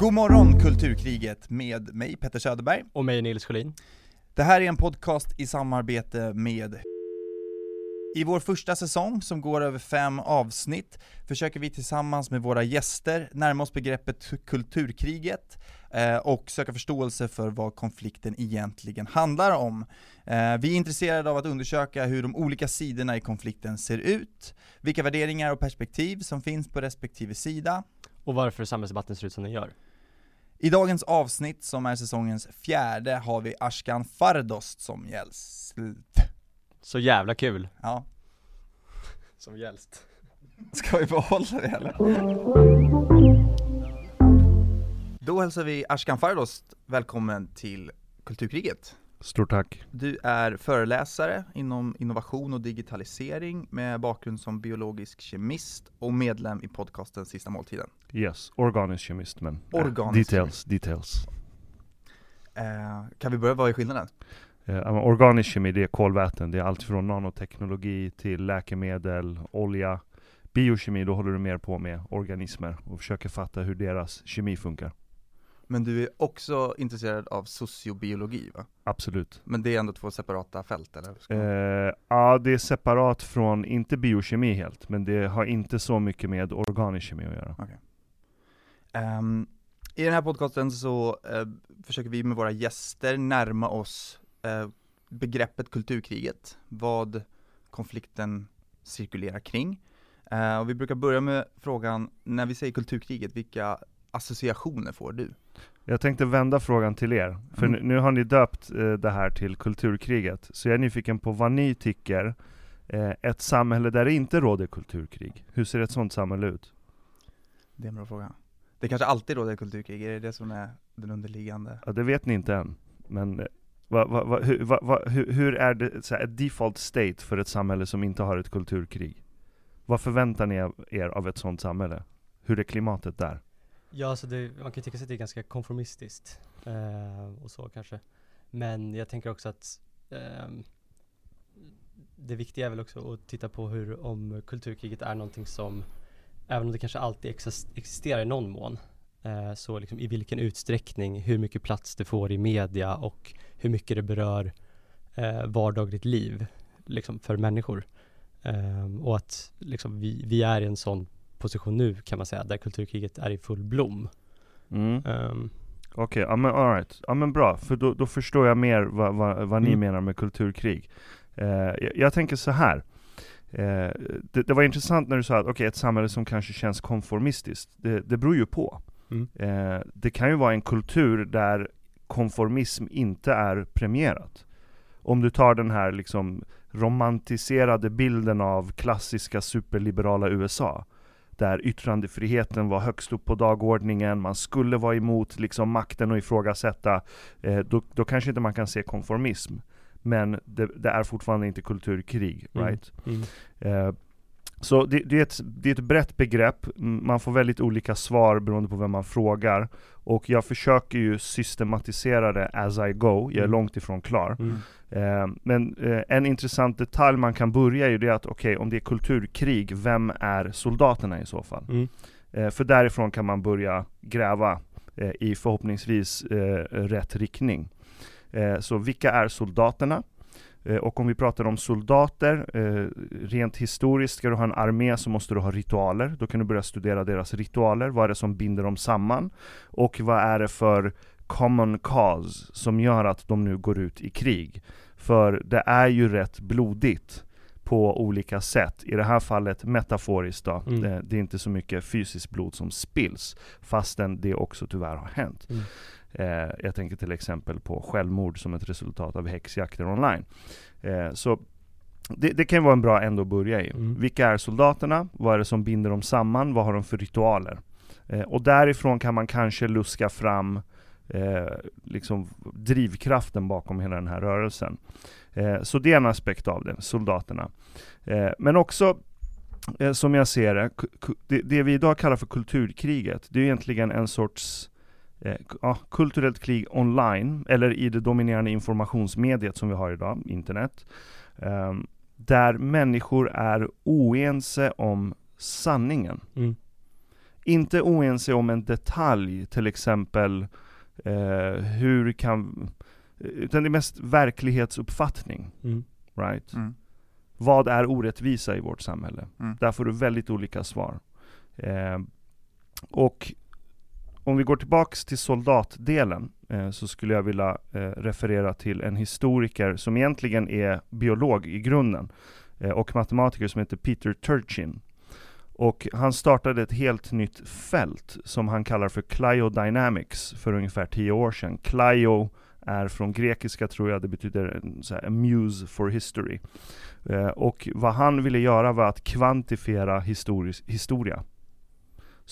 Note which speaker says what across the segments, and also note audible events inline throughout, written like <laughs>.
Speaker 1: God morgon Kulturkriget med mig Petter Söderberg.
Speaker 2: Och mig Nils Sjölin.
Speaker 1: Det här är en podcast i samarbete med i vår första säsong, som går över fem avsnitt, försöker vi tillsammans med våra gäster närma oss begreppet kulturkriget eh, och söka förståelse för vad konflikten egentligen handlar om. Eh, vi är intresserade av att undersöka hur de olika sidorna i konflikten ser ut, vilka värderingar och perspektiv som finns på respektive sida.
Speaker 2: Och varför samhällsdebatten ser ut som den gör.
Speaker 1: I dagens avsnitt, som är säsongens fjärde, har vi Ashkan Fardost som gäst.
Speaker 2: Så jävla kul.
Speaker 1: Ja.
Speaker 2: Som gälst.
Speaker 1: Ska vi behålla det eller? Då hälsar vi Ashkan Fardost välkommen till Kulturkriget.
Speaker 3: Stort tack.
Speaker 1: Du är föreläsare inom innovation och digitalisering med bakgrund som biologisk kemist och medlem i podcasten Sista måltiden.
Speaker 3: Yes, organisk kemist men
Speaker 1: Organisk
Speaker 3: details, details.
Speaker 1: Eh, kan vi börja, vad är skillnaden?
Speaker 3: Eh, organisk kemi det är kolväten, det är allt från nanoteknologi till läkemedel, olja. Biokemi, då håller du mer på med organismer och försöker fatta hur deras kemi funkar.
Speaker 1: Men du är också intresserad av sociobiologi va?
Speaker 3: Absolut.
Speaker 1: Men det är ändå två separata fält eller? Ska man-
Speaker 3: Eh, ja, det är separat från, inte biokemi helt, men det har inte så mycket med organisk kemi att göra.
Speaker 1: Ehm, I den här podcasten så eh, försöker vi med våra gäster närma oss eh, begreppet kulturkriget, vad konflikten cirkulerar kring. Eh, och vi brukar börja med frågan, när vi säger kulturkriget, vilka associationer får du?
Speaker 3: Jag tänkte vända frågan till er, för
Speaker 1: Mm.
Speaker 3: nu, nu har ni döpt eh, det här till kulturkriget, så jag är nyfiken på vad ni tycker, eh, ett samhälle där det inte råder kulturkrig, hur ser ett sånt samhälle ut?
Speaker 1: Det är en bra fråga. Det kanske alltid råder kulturkrig, är det det som är den underliggande?
Speaker 3: Ja, det vet ni inte än, men eh, va, va, va, hur, va, va, hur, hur är det, så här, ett default state för ett samhälle som inte har ett kulturkrig? Vad förväntar ni er av ett sådant samhälle? Hur är klimatet där?
Speaker 2: Ja, alltså det, man kan ju tycka sig att det är ganska konformistiskt. Eh, och så kanske. Men jag tänker också att eh, det viktiga är väl också att titta på hur, om kulturkriget är någonting som, även om det kanske alltid existerar i någon mån, eh, så liksom i vilken utsträckning, hur mycket plats det får i media och hur mycket det berör eh, vardagligt liv liksom för människor. Ehm, och att liksom vi, vi är i en sån position nu kan man säga, där kulturkriget är i full blom.
Speaker 3: Mm.
Speaker 2: Ehm,
Speaker 3: Okej, ja men alright. Ja men bra, för då, då förstår jag mer vad, vad, vad ni
Speaker 2: Mm.
Speaker 3: menar med kulturkrig. Eh, jag, jag tänker så här. Eh, det, det var intressant när du sa att okej, ett samhälle som kanske känns konformistiskt, det, det beror ju på.
Speaker 2: Mm.
Speaker 3: Eh, det kan ju vara en kultur där konformism inte är premierat. Om du tar den här liksom romantiserade bilden av klassiska superliberala USA, där yttrandefriheten var högst upp på dagordningen, man skulle vara emot liksom makten och ifrågasätta, eh, då, då kanske inte man kan se konformism. Men det, det är fortfarande inte kulturkrig,
Speaker 2: Mm.
Speaker 3: right?
Speaker 2: mm.
Speaker 3: Eh, så det, det, är ett, det är ett brett begrepp, man får väldigt olika svar beroende på vem man frågar. Och jag försöker ju systematisera det as I go, jag är
Speaker 2: Mm.
Speaker 3: långt ifrån klar.
Speaker 2: Mm.
Speaker 3: Eh, men eh, en intressant detalj man kan börja i det är att okej, om det är kulturkrig, vem är soldaterna i så fall?
Speaker 2: Mm.
Speaker 3: Eh, för därifrån kan man börja gräva eh, i förhoppningsvis eh, rätt riktning. Eh, så vilka är soldaterna? Eh, och om vi pratar om soldater, eh, rent historiskt, ska du ha en armé så måste du ha ritualer. Då kan du börja studera deras ritualer. Vad är det som binder dem samman? Och vad är det för common cause som gör att de nu går ut i krig? För det är ju rätt blodigt på olika sätt. I det här fallet metaforiskt då.
Speaker 2: Mm.
Speaker 3: Det, det är inte så mycket fysiskt blod som spills, fastän det också tyvärr har hänt.
Speaker 2: Mm.
Speaker 3: Eh, jag tänker till exempel på självmord som ett resultat av häxjakter online. Eh, så det, det kan vara en bra ände att börja i.
Speaker 2: Mm.
Speaker 3: Vilka är soldaterna? Vad är det som binder dem samman? Vad har de för ritualer? Eh, och därifrån kan man kanske luska fram eh, liksom drivkraften bakom hela den här rörelsen. Eh, så det är en aspekt av det, soldaterna. Eh, men också eh, som jag ser det, det, vi idag kallar för kulturkriget, det är egentligen en sorts ja, kulturellt krig online, eller i det dominerande informationsmediet som vi har idag, internet. Ehm, där människor är oense om sanningen.
Speaker 2: Mm.
Speaker 3: Inte oense om en detalj, till exempel eh, hur kan... Utan det är mest verklighetsuppfattning,
Speaker 2: Mm.
Speaker 3: right?
Speaker 1: Mm.
Speaker 3: Vad är orättvisa i vårt samhälle?
Speaker 1: Mm.
Speaker 3: Där får du väldigt olika svar. Eh, och om vi går tillbaks till soldatdelen, eh, så skulle jag vilja eh, referera till en historiker som egentligen är biolog i grunden, eh, och matematiker som heter Peter Turchin. Och han startade ett helt nytt fält som han kallar för Cliodynamics för ungefär tio år sedan. Clio är från grekiska tror jag, det betyder en, så här, a muse for history. Eh, och vad han ville göra var att kvantifiera historis, historia.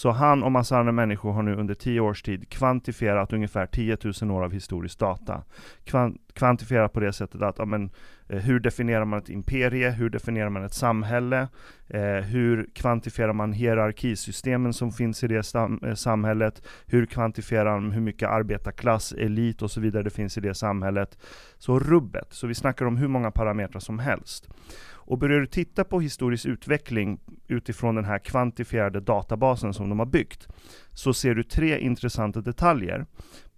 Speaker 3: Så han och massa andra människor har nu under tio års tid kvantifierat ungefär 10 000 år av historisk data. Kvantifierat på det sättet att, ja, men, eh, hur definierar man ett imperie? Hur definierar man ett samhälle? Eh, hur kvantifierar man hierarkisystemen som finns i det sam, eh, samhället? Hur kvantifierar man hur mycket arbetarklass, elit och så vidare det finns i det samhället? Så rubbet, så vi snackar om hur många parametrar som helst. Och börjar du titta på historisk utveckling utifrån den här kvantifierade databasen som de har byggt, så ser du tre intressanta detaljer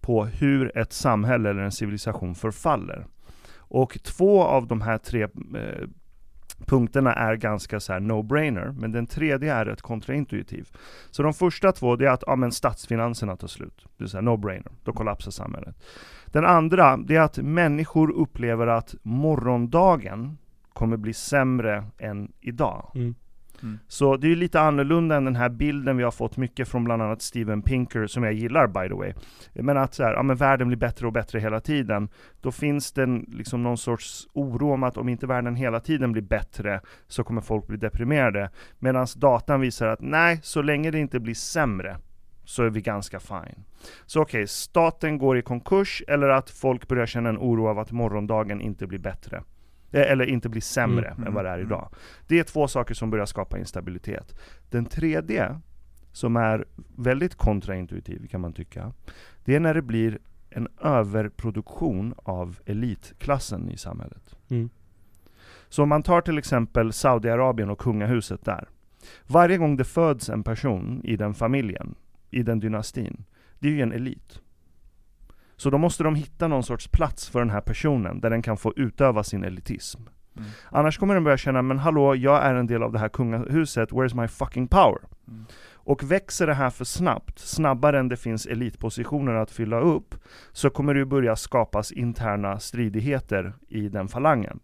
Speaker 3: på hur ett samhälle eller en civilisation förfaller. Och två av de här tre eh, punkterna är ganska så här no-brainer, men den tredje är rätt kontraintuitiv. Så de första två, det är att ja, men statsfinanserna tar slut. Det är så no-brainer, då kollapsar samhället. Den andra, det är att människor upplever att morgondagen kommer bli sämre än idag.
Speaker 2: Mm.
Speaker 1: Mm.
Speaker 3: Så det är ju lite annorlunda än den här bilden vi har fått mycket från bland annat Steven Pinker, som jag gillar by the way. Men att så här, ja, men världen blir bättre och bättre hela tiden. Då finns det en, liksom någon sorts oro om att om inte världen hela tiden blir bättre, så kommer folk bli deprimerade. Medan datan visar att nej, så länge det inte blir sämre, så är vi ganska fine. Så okej, okay, staten går i konkurs, eller att folk börjar känna en oro av att morgondagen inte blir bättre. Eh, Eller inte blir sämre
Speaker 1: Mm,
Speaker 3: än vad det är
Speaker 1: mm,
Speaker 3: idag. Det är två saker som börjar skapa instabilitet. Den tredje, som är väldigt kontraintuitiv kan man tycka, det är när det blir en överproduktion av elitklassen i samhället.
Speaker 2: Mm.
Speaker 3: Så om man tar till exempel Saudiarabien och kungahuset där. Varje gång det föds en person i den familjen, i den dynastin, det är ju en elit. Så då måste de hitta någon sorts plats för den här personen, där den kan få utöva sin elitism.
Speaker 1: Mm.
Speaker 3: Annars kommer den börja känna, men hallå, jag är en del av det här kungahuset, where's my fucking power?
Speaker 1: Mm.
Speaker 3: Och växer det här för snabbt, snabbare än det finns elitpositioner att fylla upp, så kommer det börja skapas interna stridigheter i den falangen.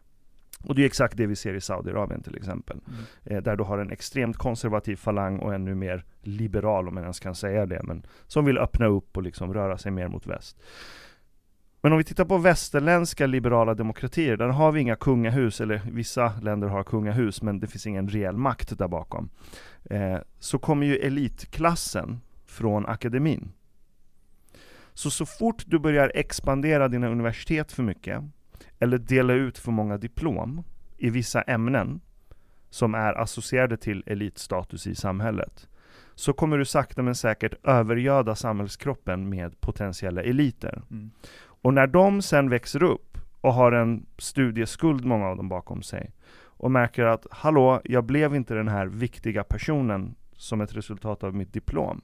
Speaker 3: Och det är exakt det vi ser i Saudiarabien till exempel.
Speaker 1: Mm.
Speaker 3: Eh, där du har en extremt konservativ falang och ännu mer liberal, om man ens kan säga det, men som vill öppna upp och liksom röra sig mer mot väst. Men om vi tittar på västerländska liberala demokratier, där har vi inga kungahus, eller vissa länder har kungahus, men det finns ingen reell makt där bakom. Eh, så kommer ju elitklassen från akademin. Så så fort du börjar expandera dina universitet för mycket, eller dela ut för många diplom i vissa ämnen som är associerade till elitstatus i samhället, så kommer du sakta men säkert övergöda samhällskroppen med potentiella eliter.
Speaker 1: Mm.
Speaker 3: Och när de sen växer upp och har en studieskuld, många av dem bakom sig, och märker att hallå, jag blev inte den här viktiga personen som ett resultat av mitt diplom.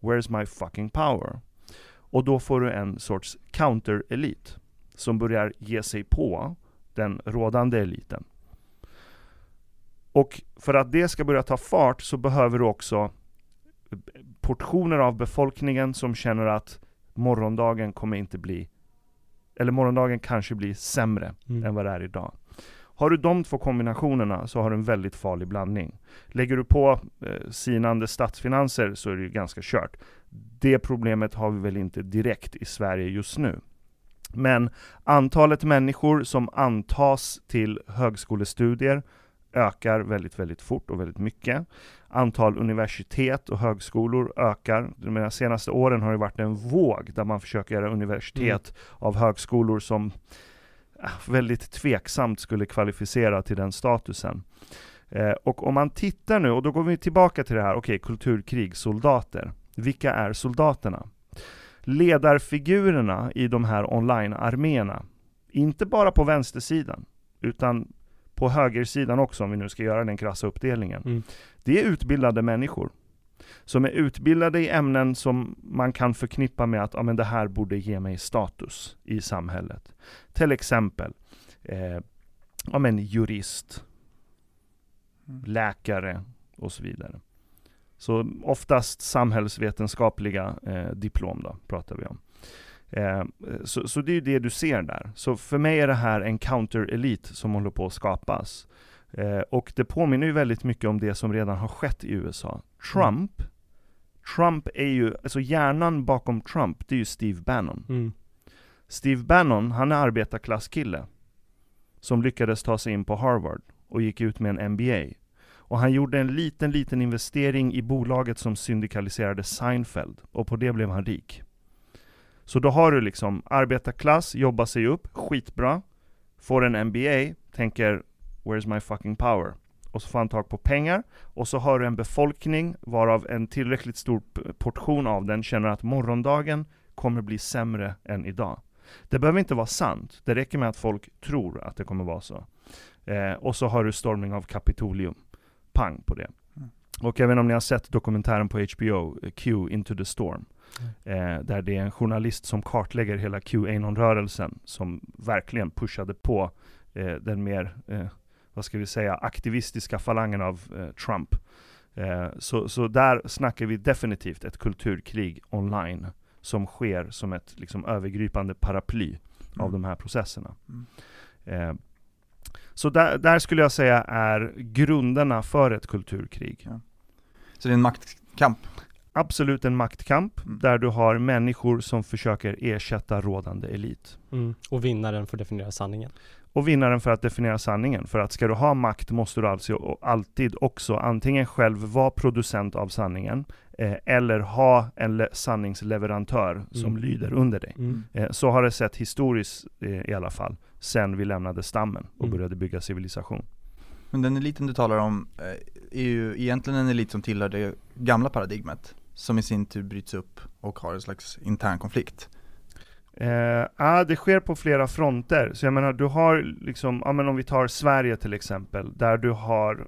Speaker 3: Where's my fucking power? Och då får du en sorts counter-elit som börjar ge sig på den rådande eliten. Och för att det ska börja ta fart så behöver du också portioner av befolkningen som känner att morgondagen kommer inte bli, eller morgondagen kanske blir sämre
Speaker 2: Mm.
Speaker 3: än vad det är idag. Har du de två kombinationerna så har du en väldigt farlig blandning. Lägger du på eh, sinande statsfinanser så är det ju ganska kört. Det problemet har vi väl inte direkt i Sverige just nu. Men antalet människor som antas till högskolestudier ökar väldigt, väldigt fort och väldigt mycket. Antal universitet och högskolor ökar. De senaste åren har det varit en våg där man försöker göra universitet av högskolor som eh, väldigt tveksamt skulle kvalificera till den statusen. Eh, och om man tittar nu, och då går vi tillbaka till det här, okej, kulturkrig, soldater. Vilka är soldaterna? Ledarfigurerna i de här online-arméerna, inte bara på vänstersidan, utan på högersidan också, om vi nu ska göra den krassa uppdelningen.
Speaker 2: Mm.
Speaker 3: Det är utbildade människor. Som är utbildade i ämnen som man kan förknippa med att ja, men det här borde ge mig status i samhället. Till exempel eh, ja, men jurist,
Speaker 1: Mm.
Speaker 3: läkare och så vidare. Så oftast samhällsvetenskapliga eh, diplom då, pratar vi om. Eh, så, så det är ju det du ser där. Så för mig är det här en counter-elit som håller på att skapas. Eh, och det påminner ju väldigt mycket om det som redan har skett i USA. Trump, Trump är ju, alltså hjärnan bakom Trump, det är ju Steve Bannon.
Speaker 2: Mm.
Speaker 3: Steve Bannon, han är arbetarklasskille. Som lyckades ta sig in på Harvard och gick ut med en MBA. Och han gjorde en liten, liten investering i bolaget som syndikaliserade Seinfeld. Och på det blev han rik. Så då har du liksom arbetarklass, jobbar sig upp, skitbra. Får en MBA, tänker Where's my fucking power? Och så får han tag på pengar, och så har du en befolkning varav en tillräckligt stor portion av den känner att morgondagen kommer bli sämre än idag. Det behöver inte vara sant, det räcker med att folk tror att det kommer vara så. Eh, och så har du stormning av Kapitolium. Pang på det.
Speaker 1: Mm.
Speaker 3: Och jag vet inte om ni har sett dokumentären på HBO, eh, Q Into the Storm. Eh, där det är en journalist som kartlägger hela Qanon-rörelsen, som verkligen pushade på eh, den mer, eh, vad ska vi säga, aktivistiska falangen av eh, Trump. Eh, så, så där snackar vi definitivt ett kulturkrig online, som sker som ett liksom, övergripande paraply av
Speaker 1: Mm.
Speaker 3: de här processerna.
Speaker 1: Mm.
Speaker 3: Så där, där skulle jag säga är grunderna för ett kulturkrig.
Speaker 1: Så det är en maktkamp.
Speaker 3: Absolut en maktkamp,
Speaker 1: Mm.
Speaker 3: där du har människor som försöker ersätta rådande elit.
Speaker 2: Mm. Och vinnaren får definiera sanningen.
Speaker 3: Och vinnaren för att definiera sanningen. För att ska du ha makt måste du alltså alltid också antingen själv vara producent av sanningen, eh, eller ha en le- sanningsleverantör som
Speaker 2: Mm.
Speaker 3: lyder under dig.
Speaker 2: Mm.
Speaker 3: Eh, så har det sett historiskt eh, i alla fall, sen vi lämnade stammen och
Speaker 2: Mm.
Speaker 3: började bygga civilisation.
Speaker 1: Men den eliten du talar om eh, är ju egentligen en elit som tillhör det gamla Som i sin tur bryts upp och har en slags intern konflikt.
Speaker 3: Eh, ja, det sker på flera fronter. Så jag menar, du har liksom, ja men om vi tar Sverige till exempel, där du har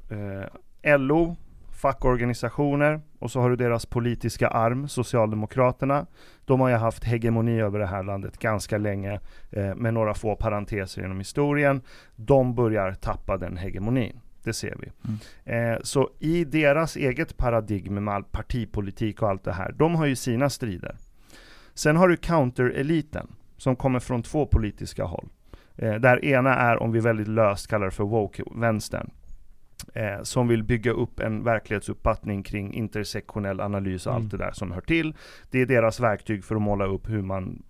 Speaker 3: eh, LO, fackorganisationer, och så har du deras politiska arm, Socialdemokraterna. De har ju haft hegemoni över det här landet ganska länge, eh, med några få parenteser genom historien. De börjar tappa den hegemonin. Det ser vi. Eh, så i deras eget paradigm med all partipolitik och allt det här, de har ju sina strider. Sen har du counter-eliten, som kommer från två politiska håll. Eh, där ena är, om vi väldigt löst kallar det för woke-vänstern. Eh, som vill bygga upp en verklighetsuppfattning kring intersektionell analys och
Speaker 2: Mm.
Speaker 3: allt det där som hör till. Det är deras verktyg för att måla upp hur man,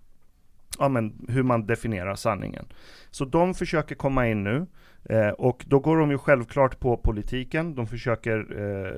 Speaker 3: ja, men, hur man definierar sanningen. Så de försöker komma in nu, eh, och då går de ju självklart på politiken. De försöker eh,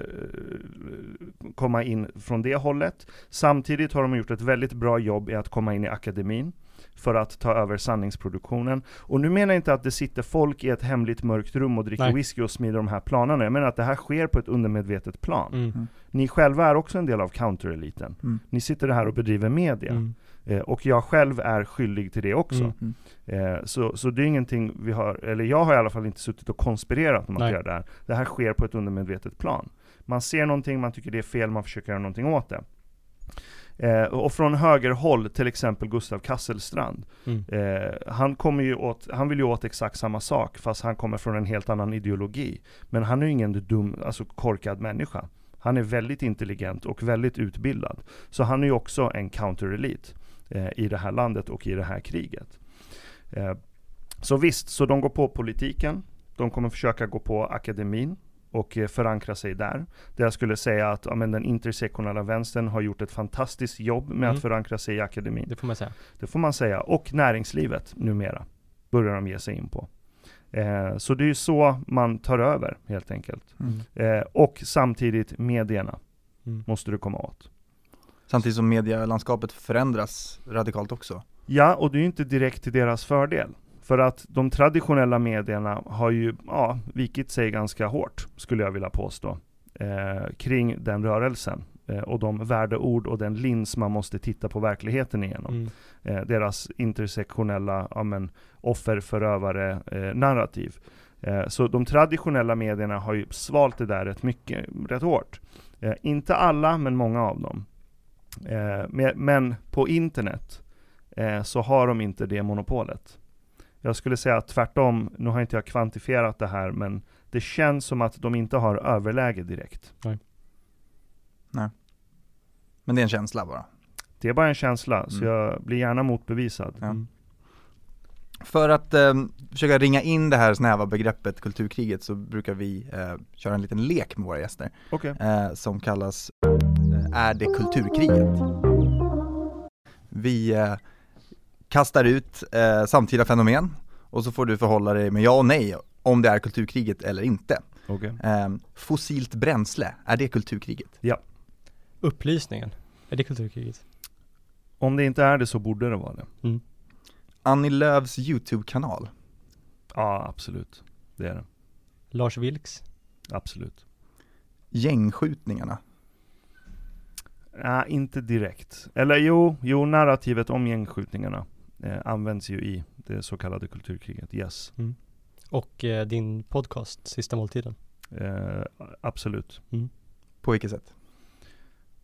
Speaker 3: komma in från det hållet. Samtidigt har de gjort ett väldigt bra jobb i att komma in i akademin för att ta över sanningsproduktionen. Och nu menar jag inte att det sitter folk i ett hemligt mörkt rum och dricker
Speaker 2: Nej.
Speaker 3: whisky och smider de här planerna. Jag menar att det här sker på ett undermedvetet plan.
Speaker 2: Mm.
Speaker 3: Ni själva är också en del av countereliten.
Speaker 1: Mm.
Speaker 3: Ni sitter här och bedriver media.
Speaker 2: Mm.
Speaker 3: Eh, och jag själv är skyldig till det också.
Speaker 2: Mm.
Speaker 1: Mm.
Speaker 3: Eh, så, så det är ingenting vi har, eller jag har i alla fall inte suttit och konspirerat om att göra det här. Det här sker på ett undermedvetet plan. Man ser någonting, man tycker det är fel, man försöker göra någonting åt det. Eh, och från högerhåll, till exempel Gustav Kasselstrand.
Speaker 2: Mm.
Speaker 3: Eh, han, kommer ju åt, han vill ju åt exakt samma sak, fast han kommer från en helt annan ideologi. Men han är ju ingen dum, alltså korkad människa. Han är väldigt intelligent och väldigt utbildad. Så han är ju också en counter-elit i det här landet och i det här kriget. Eh, så visst, så de går på politiken. De kommer försöka gå på akademin och eh, förankra sig där. Där jag skulle säga att ja, men den intersektionella vänstern har gjort ett fantastiskt jobb med
Speaker 2: Mm.
Speaker 3: att förankra sig i akademin.
Speaker 2: Det får man säga.
Speaker 3: Det får man säga. Och näringslivet numera börjar de ge sig in på. Eh, så det är ju så man tar över helt enkelt.
Speaker 1: Mm.
Speaker 3: Eh, och samtidigt medierna
Speaker 2: Mm.
Speaker 3: måste du komma åt.
Speaker 1: Samtidigt som medielandskapet förändras radikalt också.
Speaker 3: Ja, och det är ju inte direkt till deras fördel. För att de traditionella medierna har ju ja, vikit sig ganska hårt, skulle jag vilja påstå, eh, kring den rörelsen. Eh, och de värdeord och den lins man måste titta på verkligheten igenom.
Speaker 2: Mm.
Speaker 3: eh, deras intersektionella ja, men, offer-förövare-narrativ. Eh, så de traditionella medierna har ju svalt det där rätt mycket, rätt hårt. Eh, inte alla, men många av dem. Eh, men på internet eh, så har de inte det monopolet. Jag skulle säga att tvärtom, nu har inte jag kvantifierat det här, men det känns som att de inte har överläge direkt.
Speaker 1: Men det är en känsla bara.
Speaker 3: Det är bara en känsla, så
Speaker 1: Mm.
Speaker 3: jag blir gärna motbevisad.
Speaker 1: Ja.
Speaker 2: Mm.
Speaker 1: För att eh, försöka ringa in det här snäva begreppet kulturkriget så brukar vi eh, köra en liten lek med våra gäster
Speaker 3: Okej.
Speaker 1: eh, som kallas Är det kulturkriget? Vi eh, kastar ut eh, samtida fenomen och så får du förhålla dig med ja och nej om det är kulturkriget eller inte.
Speaker 3: Okej.
Speaker 1: Eh, fossilt bränsle, är det kulturkriget?
Speaker 2: Upplysningen, är det kulturkriget?
Speaker 3: Om det inte är det så borde det vara det.
Speaker 2: Mm.
Speaker 1: Annie Lööfs YouTube-kanal,
Speaker 3: Ja, absolut. Det är det.
Speaker 2: Lars Vilks,
Speaker 3: Absolut.
Speaker 1: gängskjutningarna,
Speaker 3: Nej, inte direkt. Eller jo, jo, narrativet om gängskjutningarna eh, används ju i det så kallade kulturkriget. Yes.
Speaker 2: och eh, din podcast Sista Måltiden.
Speaker 3: Eh, absolut.
Speaker 1: på vilket sätt?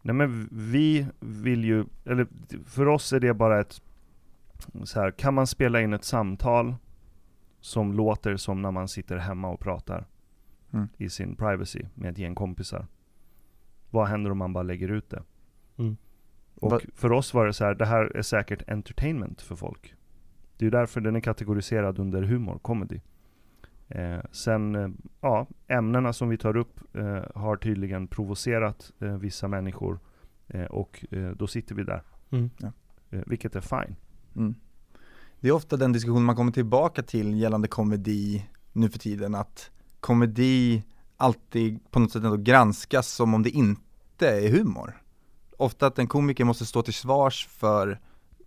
Speaker 3: Nej men vi vill ju, eller för oss är det bara ett, så här, kan man spela in ett samtal som låter som när man sitter hemma och pratar
Speaker 1: Mm.
Speaker 3: i sin privacy med ett gäng kompisar? Vad händer om man bara lägger ut det?
Speaker 2: Mm.
Speaker 3: Och
Speaker 1: Va-
Speaker 3: för oss var det så här, det här är säkert entertainment för folk. Det är ju därför den är kategoriserad under humor, comedy. Eh, sen, eh, ja, ämnena som vi tar upp eh, har tydligen provocerat eh, vissa människor eh, och eh, då sitter vi där.
Speaker 2: Mm.
Speaker 3: Eh, vilket är fine.
Speaker 1: Mm. Det är ofta den diskussion man kommer tillbaka till gällande komedi nu för tiden, att komedi alltid på något sätt ändå granskas som om det inte är humor. Ofta att en komiker måste stå till svars för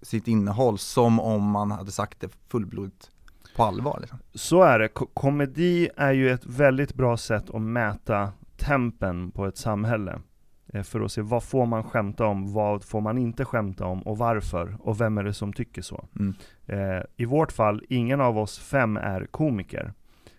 Speaker 1: sitt innehåll som om man hade sagt det fullblodigt på allvar liksom.
Speaker 3: Så är det. Ko- komedi är ju ett väldigt bra sätt att mäta tempen på ett samhälle. Eh, För att se vad får man skämta om, vad får man inte skämta om och varför? Och vem är det som tycker så?
Speaker 1: Mm.
Speaker 3: Eh, I vårt fall, ingen av oss fem är komiker.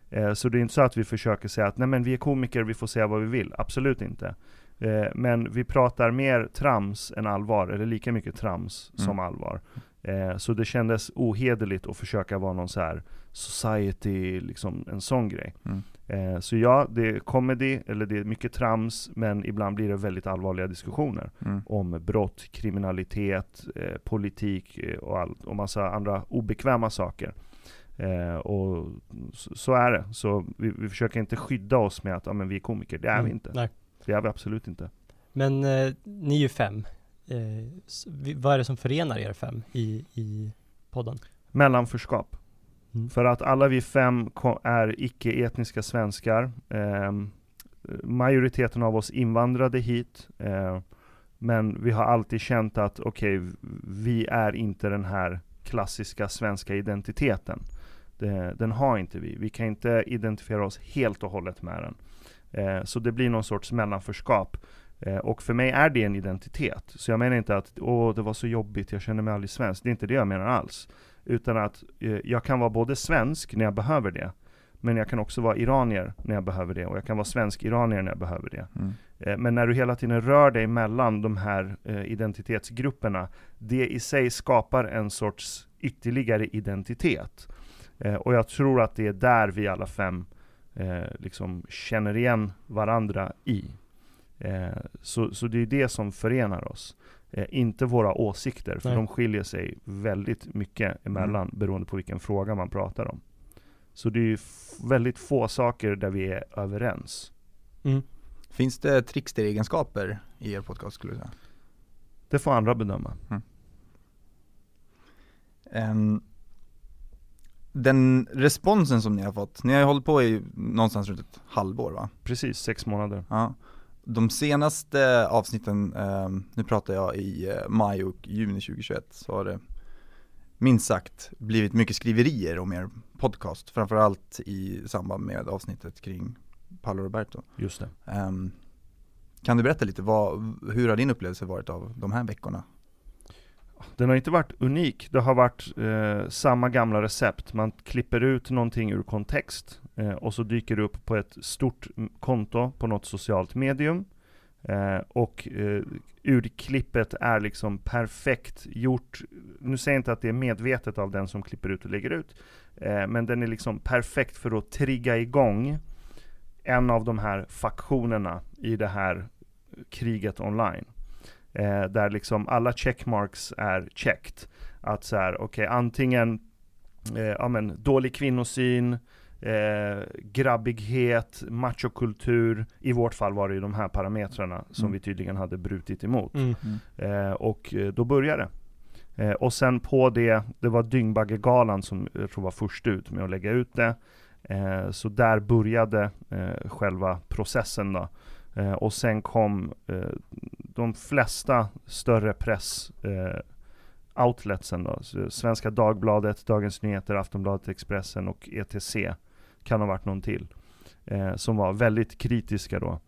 Speaker 3: Eh, Så det är inte så att vi försöker säga att nej men vi är komiker, vi får säga vad vi vill. Absolut inte. Eh, Men vi pratar mer trams än allvar, eller lika mycket trams
Speaker 1: Mm.
Speaker 3: som allvar. Eh, Så det kändes ohederligt att försöka vara någon så här society, liksom en sån grej.
Speaker 1: Mm.
Speaker 3: Eh, Så ja, det är comedy, eller det är mycket trams, men ibland blir det väldigt allvarliga diskussioner
Speaker 1: Mm.
Speaker 3: om brott, kriminalitet, eh, politik eh, och, allt, och massa andra obekväma saker. Eh, och så, så är det. Så vi, vi försöker inte skydda oss med att ja, men vi är komiker. Det är
Speaker 2: Mm.
Speaker 3: vi inte.
Speaker 2: Nej.
Speaker 3: Det är vi absolut inte.
Speaker 2: Men eh, ni är ju fem. Eh, vad är det som förenar er fem i, i podden?
Speaker 3: Mellanförskap.
Speaker 2: Mm.
Speaker 3: För att alla vi fem är icke-etniska svenskar. Ehm, majoriteten av oss invandrade hit. Eh, men vi har alltid känt att okej, vi är inte den här klassiska svenska identiteten. Det, den har inte vi. Vi kan inte identifiera oss helt och hållet med den. Eh, så det blir någon sorts mellanförskap. Eh, och för mig är det en identitet. Så jag menar inte att åh, det var så jobbigt, jag känner mig aldrig svensk. Det är inte det jag menar alls. Utan att eh, jag kan vara både svensk när jag behöver det, men jag kan också vara iranier när jag behöver det, och jag kan vara svensk-iranier när jag behöver det.
Speaker 1: Mm.
Speaker 3: Eh, Men när du hela tiden rör dig mellan de här eh, identitetsgrupperna, det i sig skapar en sorts ytterligare identitet. Eh, Och jag tror att det är där vi alla fem eh, liksom känner igen varandra i. Eh, Så, så det är det som förenar oss. Eh, inte våra åsikter, för
Speaker 2: Nej.
Speaker 3: de skiljer sig väldigt mycket emellan beroende på vilken fråga man pratar om. Så det är väldigt få saker där vi är överens.
Speaker 2: Mm.
Speaker 1: Finns det trickster-egenskaper i er podcast skulle du säga?
Speaker 3: Det får andra bedöma.
Speaker 1: Ehm, den responsen som ni har fått, ni har ju hållit på i någonstans runt ett halvår va?
Speaker 3: Precis, sex månader.
Speaker 1: Ja. De senaste avsnitten, ehm, nu pratar jag i eh, maj och juni 2021, så har det minst sagt blivit mycket skriverier om er podcast, framförallt i samband med avsnittet kring Paolo Roberto.
Speaker 3: Just det.
Speaker 1: Ehm, kan du berätta lite, vad, hur har din upplevelse varit av de här veckorna?
Speaker 3: Den har inte varit unik. Det har varit eh, samma gamla recept. Man klipper ut någonting ur kontext eh, och så dyker det upp på ett stort mm, konto på något socialt medium. Eh, och eh, urklippet är liksom perfekt gjort. Nu säger jag inte att det är medvetet av den som klipper ut och lägger ut. Eh, men den är liksom perfekt för att trigga igång en av de här faktionerna i det här eh, kriget online. Eh, där liksom alla checkmarks är checked. Att så här, okej, okay, antingen eh, ja, men, dålig kvinnosyn, eh, grabbighet, machokultur. I vårt fall var det ju de här parametrarna som mm. vi tydligen hade brutit emot. Mm. Eh, och eh, då började det. Eh, och sen på det, det var Dyngbaggegalan som jag tror var först ut med att lägga ut det. Eh, så där började eh, själva processen då. Eh, och sen kom eh, de flesta större press eh, outletsen då. Svenska Dagbladet, Dagens Nyheter, Aftonbladet, Expressen och ETC kan ha varit någon till. Eh, som var väldigt kritiska då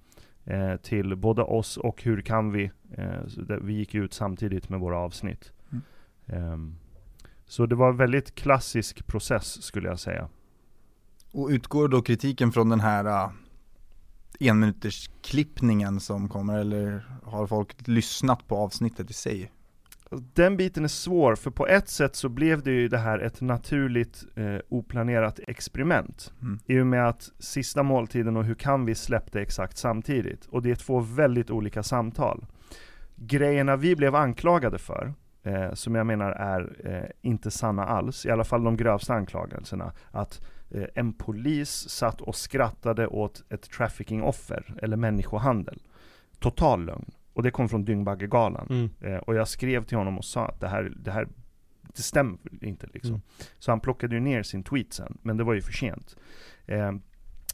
Speaker 3: eh, till både oss och Hur kan vi? Eh, vi gick ut samtidigt med våra avsnitt. Mm. Ehm, så det var en väldigt klassisk process skulle jag säga.
Speaker 1: Och utgår då kritiken från den här uh, enminuters klippningen som kommer eller har folk lyssnat på avsnittet i sig?
Speaker 3: Den biten är svår, för på ett sätt så blev det ju det här ett naturligt eh, oplanerat experiment. Mm. I och med att Sista måltiden och Hur kan vi släppte exakt samtidigt. Och det är två väldigt olika samtal. Grejerna vi blev anklagade för, eh, som jag menar är eh, inte sanna alls, i alla fall de grövsta anklagelserna, att eh, en polis satt och skrattade åt ett traffickingoffer, eller människohandel. Total lögn. Och det kom från Dyngbaggegalan. Mm. Eh, och jag skrev till honom och sa att det här, det här det stämmer inte liksom. Mm. Så han plockade ju ner sin tweet sen, men det var ju för sent.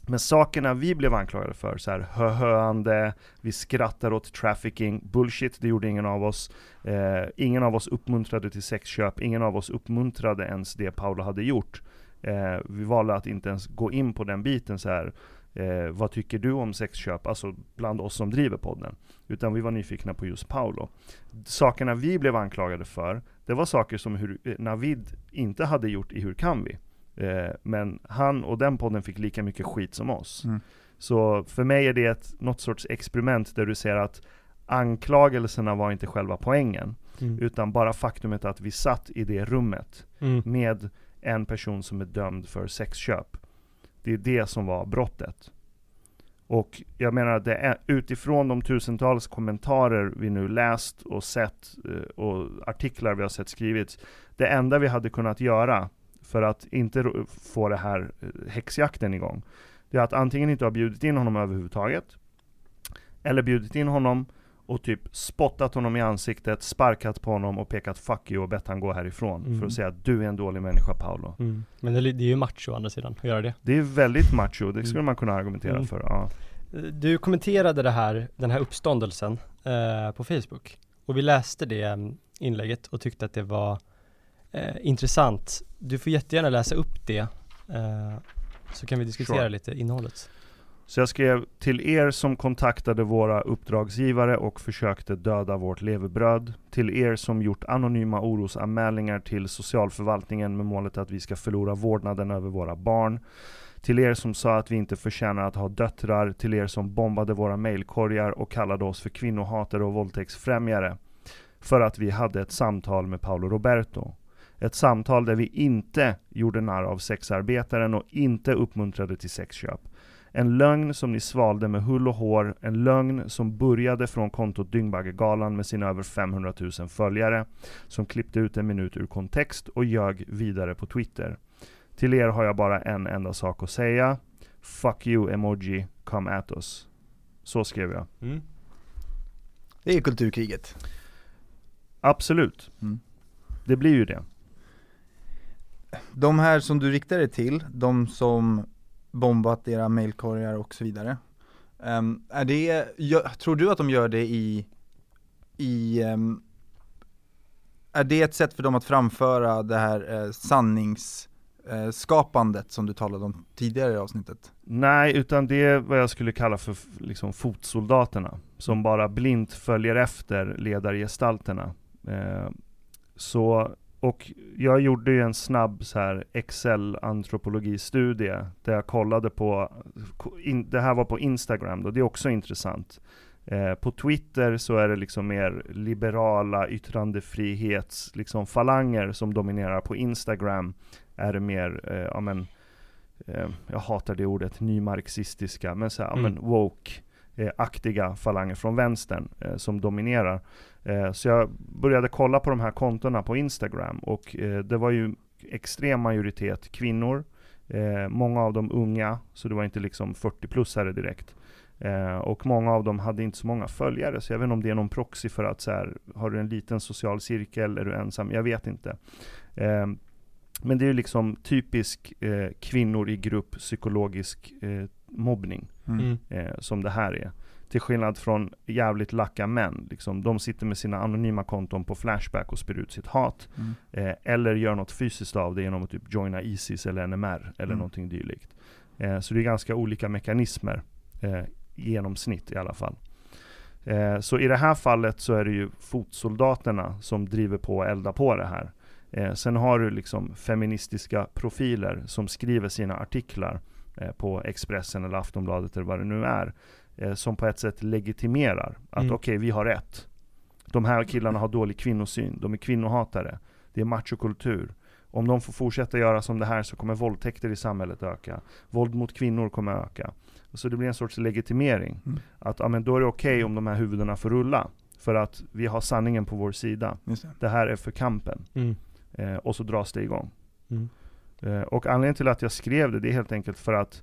Speaker 3: Men sakerna vi blev anklagade för, så här höhöande, vi skrattar åt trafficking, bullshit, det gjorde ingen av oss. Eh, ingen av oss uppmuntrade till sexköp, ingen av oss uppmuntrade ens det Paolo hade gjort. Eh, vi valde att inte ens gå in på den biten så här. Eh, vad tycker du om sexköp? Alltså bland oss som driver podden. Utan vi var nyfikna på just Paolo. Sakerna vi blev anklagade för, det var saker som hur, eh, Navid inte hade gjort i Hur kan vi? Eh, men han och den podden fick lika mycket skit som oss. Mm. Så för mig är det ett, något sorts experiment där du ser att anklagelserna var inte själva poängen. Mm. Utan bara faktumet att vi satt i det rummet mm. med en person som är dömd för sexköp. Det är det som var brottet. Och jag menar att det är utifrån de tusentals kommentarer vi nu läst och sett eh, och artiklar vi har sett skrivits. Det enda vi hade kunnat göra för att inte få det här eh, häxjakten igång. Det är att antingen inte ha bjudit in honom överhuvudtaget. Eller bjudit in honom och typ spottat honom i ansiktet, sparkat på honom och pekat 'fuck you' och bett han gå härifrån. Mm. För att säga att du är en dålig människa Paolo.
Speaker 2: Mm. Men det, det, är ju macho å andra sidan, att göra det.
Speaker 3: Det är väldigt macho, det skulle mm. man kunna argumentera mm. för. Ja.
Speaker 2: Du kommenterade det här, den här uppståndelsen eh, på Facebook. Och vi läste det mm, inlägget och tyckte att det var eh, intressant. Du får jättegärna läsa upp det, eh, så kan vi diskutera sure. lite innehållet.
Speaker 3: Så jag skrev till er som kontaktade våra uppdragsgivare och försökte döda vårt levebröd. Till er som gjort anonyma orosanmälningar till socialförvaltningen med målet att vi ska förlora vårdnaden över våra barn. Till er som sa att vi inte förtjänar att ha döttrar. Till er som bombade våra mailkorgar och kallade oss för kvinnohatare och våldtäktsfrämjare. För att vi hade ett samtal med Paolo Roberto. Ett samtal där vi inte gjorde narr av sexarbetaren och inte uppmuntrade till sexköp. En lögn som ni svalde med hull och hår, en lögn som började från kontot Dyngbaggegalan med sina över 500 000 följare, som klippte ut en minut ur kontext och ljög vidare på Twitter. Till er har jag bara en enda sak att säga. Fuck you emoji, come at us. Så skrev jag. Mm.
Speaker 1: Det är kulturkriget.
Speaker 3: Absolut. Mm. Det blir ju det.
Speaker 1: De här som du riktar dig till, de som bombat era mailkorgar och så vidare. Um, är det, tror du att de gör det i, i um, är det ett sätt för dem att framföra det här eh, sanningsskapandet eh, som du talade om tidigare i avsnittet?
Speaker 3: Nej, utan det är vad jag skulle kalla för liksom, fotsoldaterna, som bara blint följer efter ledargestalterna. Eh, så, och jag gjorde ju en snabb så här Excel-antropologistudie där jag kollade på, in, det här var på Instagram då, det är också intressant. Eh, på Twitter så är det liksom mer liberala yttrandefrihets liksom falanger som dominerar. På Instagram är det mer, eh, ja men, eh, jag hatar det ordet, nymarxistiska, men så här, mm. men woke Eh, aktiga falanger från vänstern eh, som dominerar. Eh, så jag började kolla på de här kontona på Instagram och eh, det var ju extrem majoritet kvinnor, eh, många av dem unga, så det var inte liksom 40-plussare direkt. Eh, och många av dem hade inte så många följare, så jag vet inte om det är någon proxy för att så här, har du en liten social cirkel, är du ensam? Jag vet inte. Eh, men det är ju liksom typisk eh, kvinnor i grupp psykologisk eh, mobbning, mm. mm. Eh, som det här är. Till skillnad från jävligt lacka män, liksom, de sitter med sina anonyma konton på Flashback och spyr ut sitt hat. Mm. Eh, eller gör något fysiskt av det genom att typ joina Isis eller NMR, eller mm. någonting dylikt. så det är ganska olika mekanismer genomsnitt i alla fall. Eh, så i det här fallet så är det ju fotsoldaterna som driver på och eldar på det här. Eh, sen har du liksom feministiska profiler som skriver sina artiklar eh, på Expressen eller Aftonbladet eller vad det nu är. Eh, som på ett sätt legitimerar att mm. okej, okay, vi har rätt. De här killarna har dålig kvinnosyn, de är kvinnohatare. Det är machokultur. Om de får fortsätta göra som det här så kommer våldtäkter i samhället öka. Våld mot kvinnor kommer öka. Så det blir en sorts legitimering. Mm. Att ja, men då är det okej okay om de här huvudena får rulla. För att vi har sanningen på vår sida. Det. det. här är för kampen. Mm. Eh, och så dras det igång. Mm. Eh, och anledningen till att jag skrev det, det är helt enkelt för att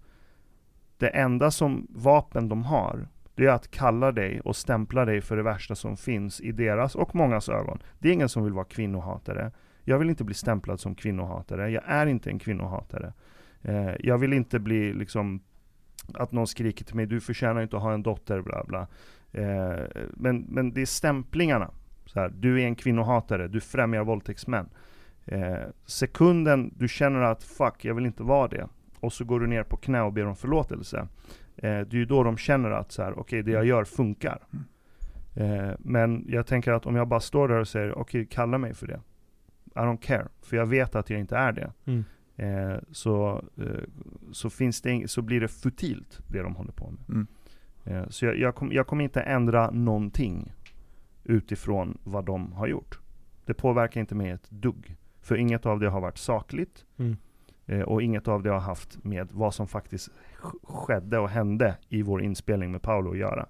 Speaker 3: det enda som vapen de har, det är att kalla dig och stämpla dig för det värsta som finns i deras och mångas ögon. Det är ingen som vill vara kvinnohatare. Jag vill inte bli stämplad som kvinnohatare. Jag är inte en kvinnohatare. Eh, jag vill inte bli liksom att någon skriker till mig, du förtjänar inte att ha en dotter, bla bla. Eh, men, men det är stämplingarna. Så här, du är en kvinnohatare, du främjar våldtäktsmän. Eh, sekunden du känner att fuck, jag vill inte vara det, och så går du ner på knä och ber om förlåtelse. Eh, det är ju då de känner att så här, okej, okay, det jag gör funkar. Mm. Eh, men jag tänker att om jag bara står där och säger, okej, okay, kalla mig för det. I don't care, för jag vet att jag inte är det. Mm eh, så, eh, så, finns det så blir det futilt, det de håller på med. Mm. Eh, så jag, jag, kom, jag kommer inte ändra någonting utifrån vad de har gjort. Det påverkar inte mig ett dugg. För inget av det har varit sakligt. Mm. Eh, och inget av det har haft med vad som faktiskt skedde och hände i vår inspelning med Paolo att göra.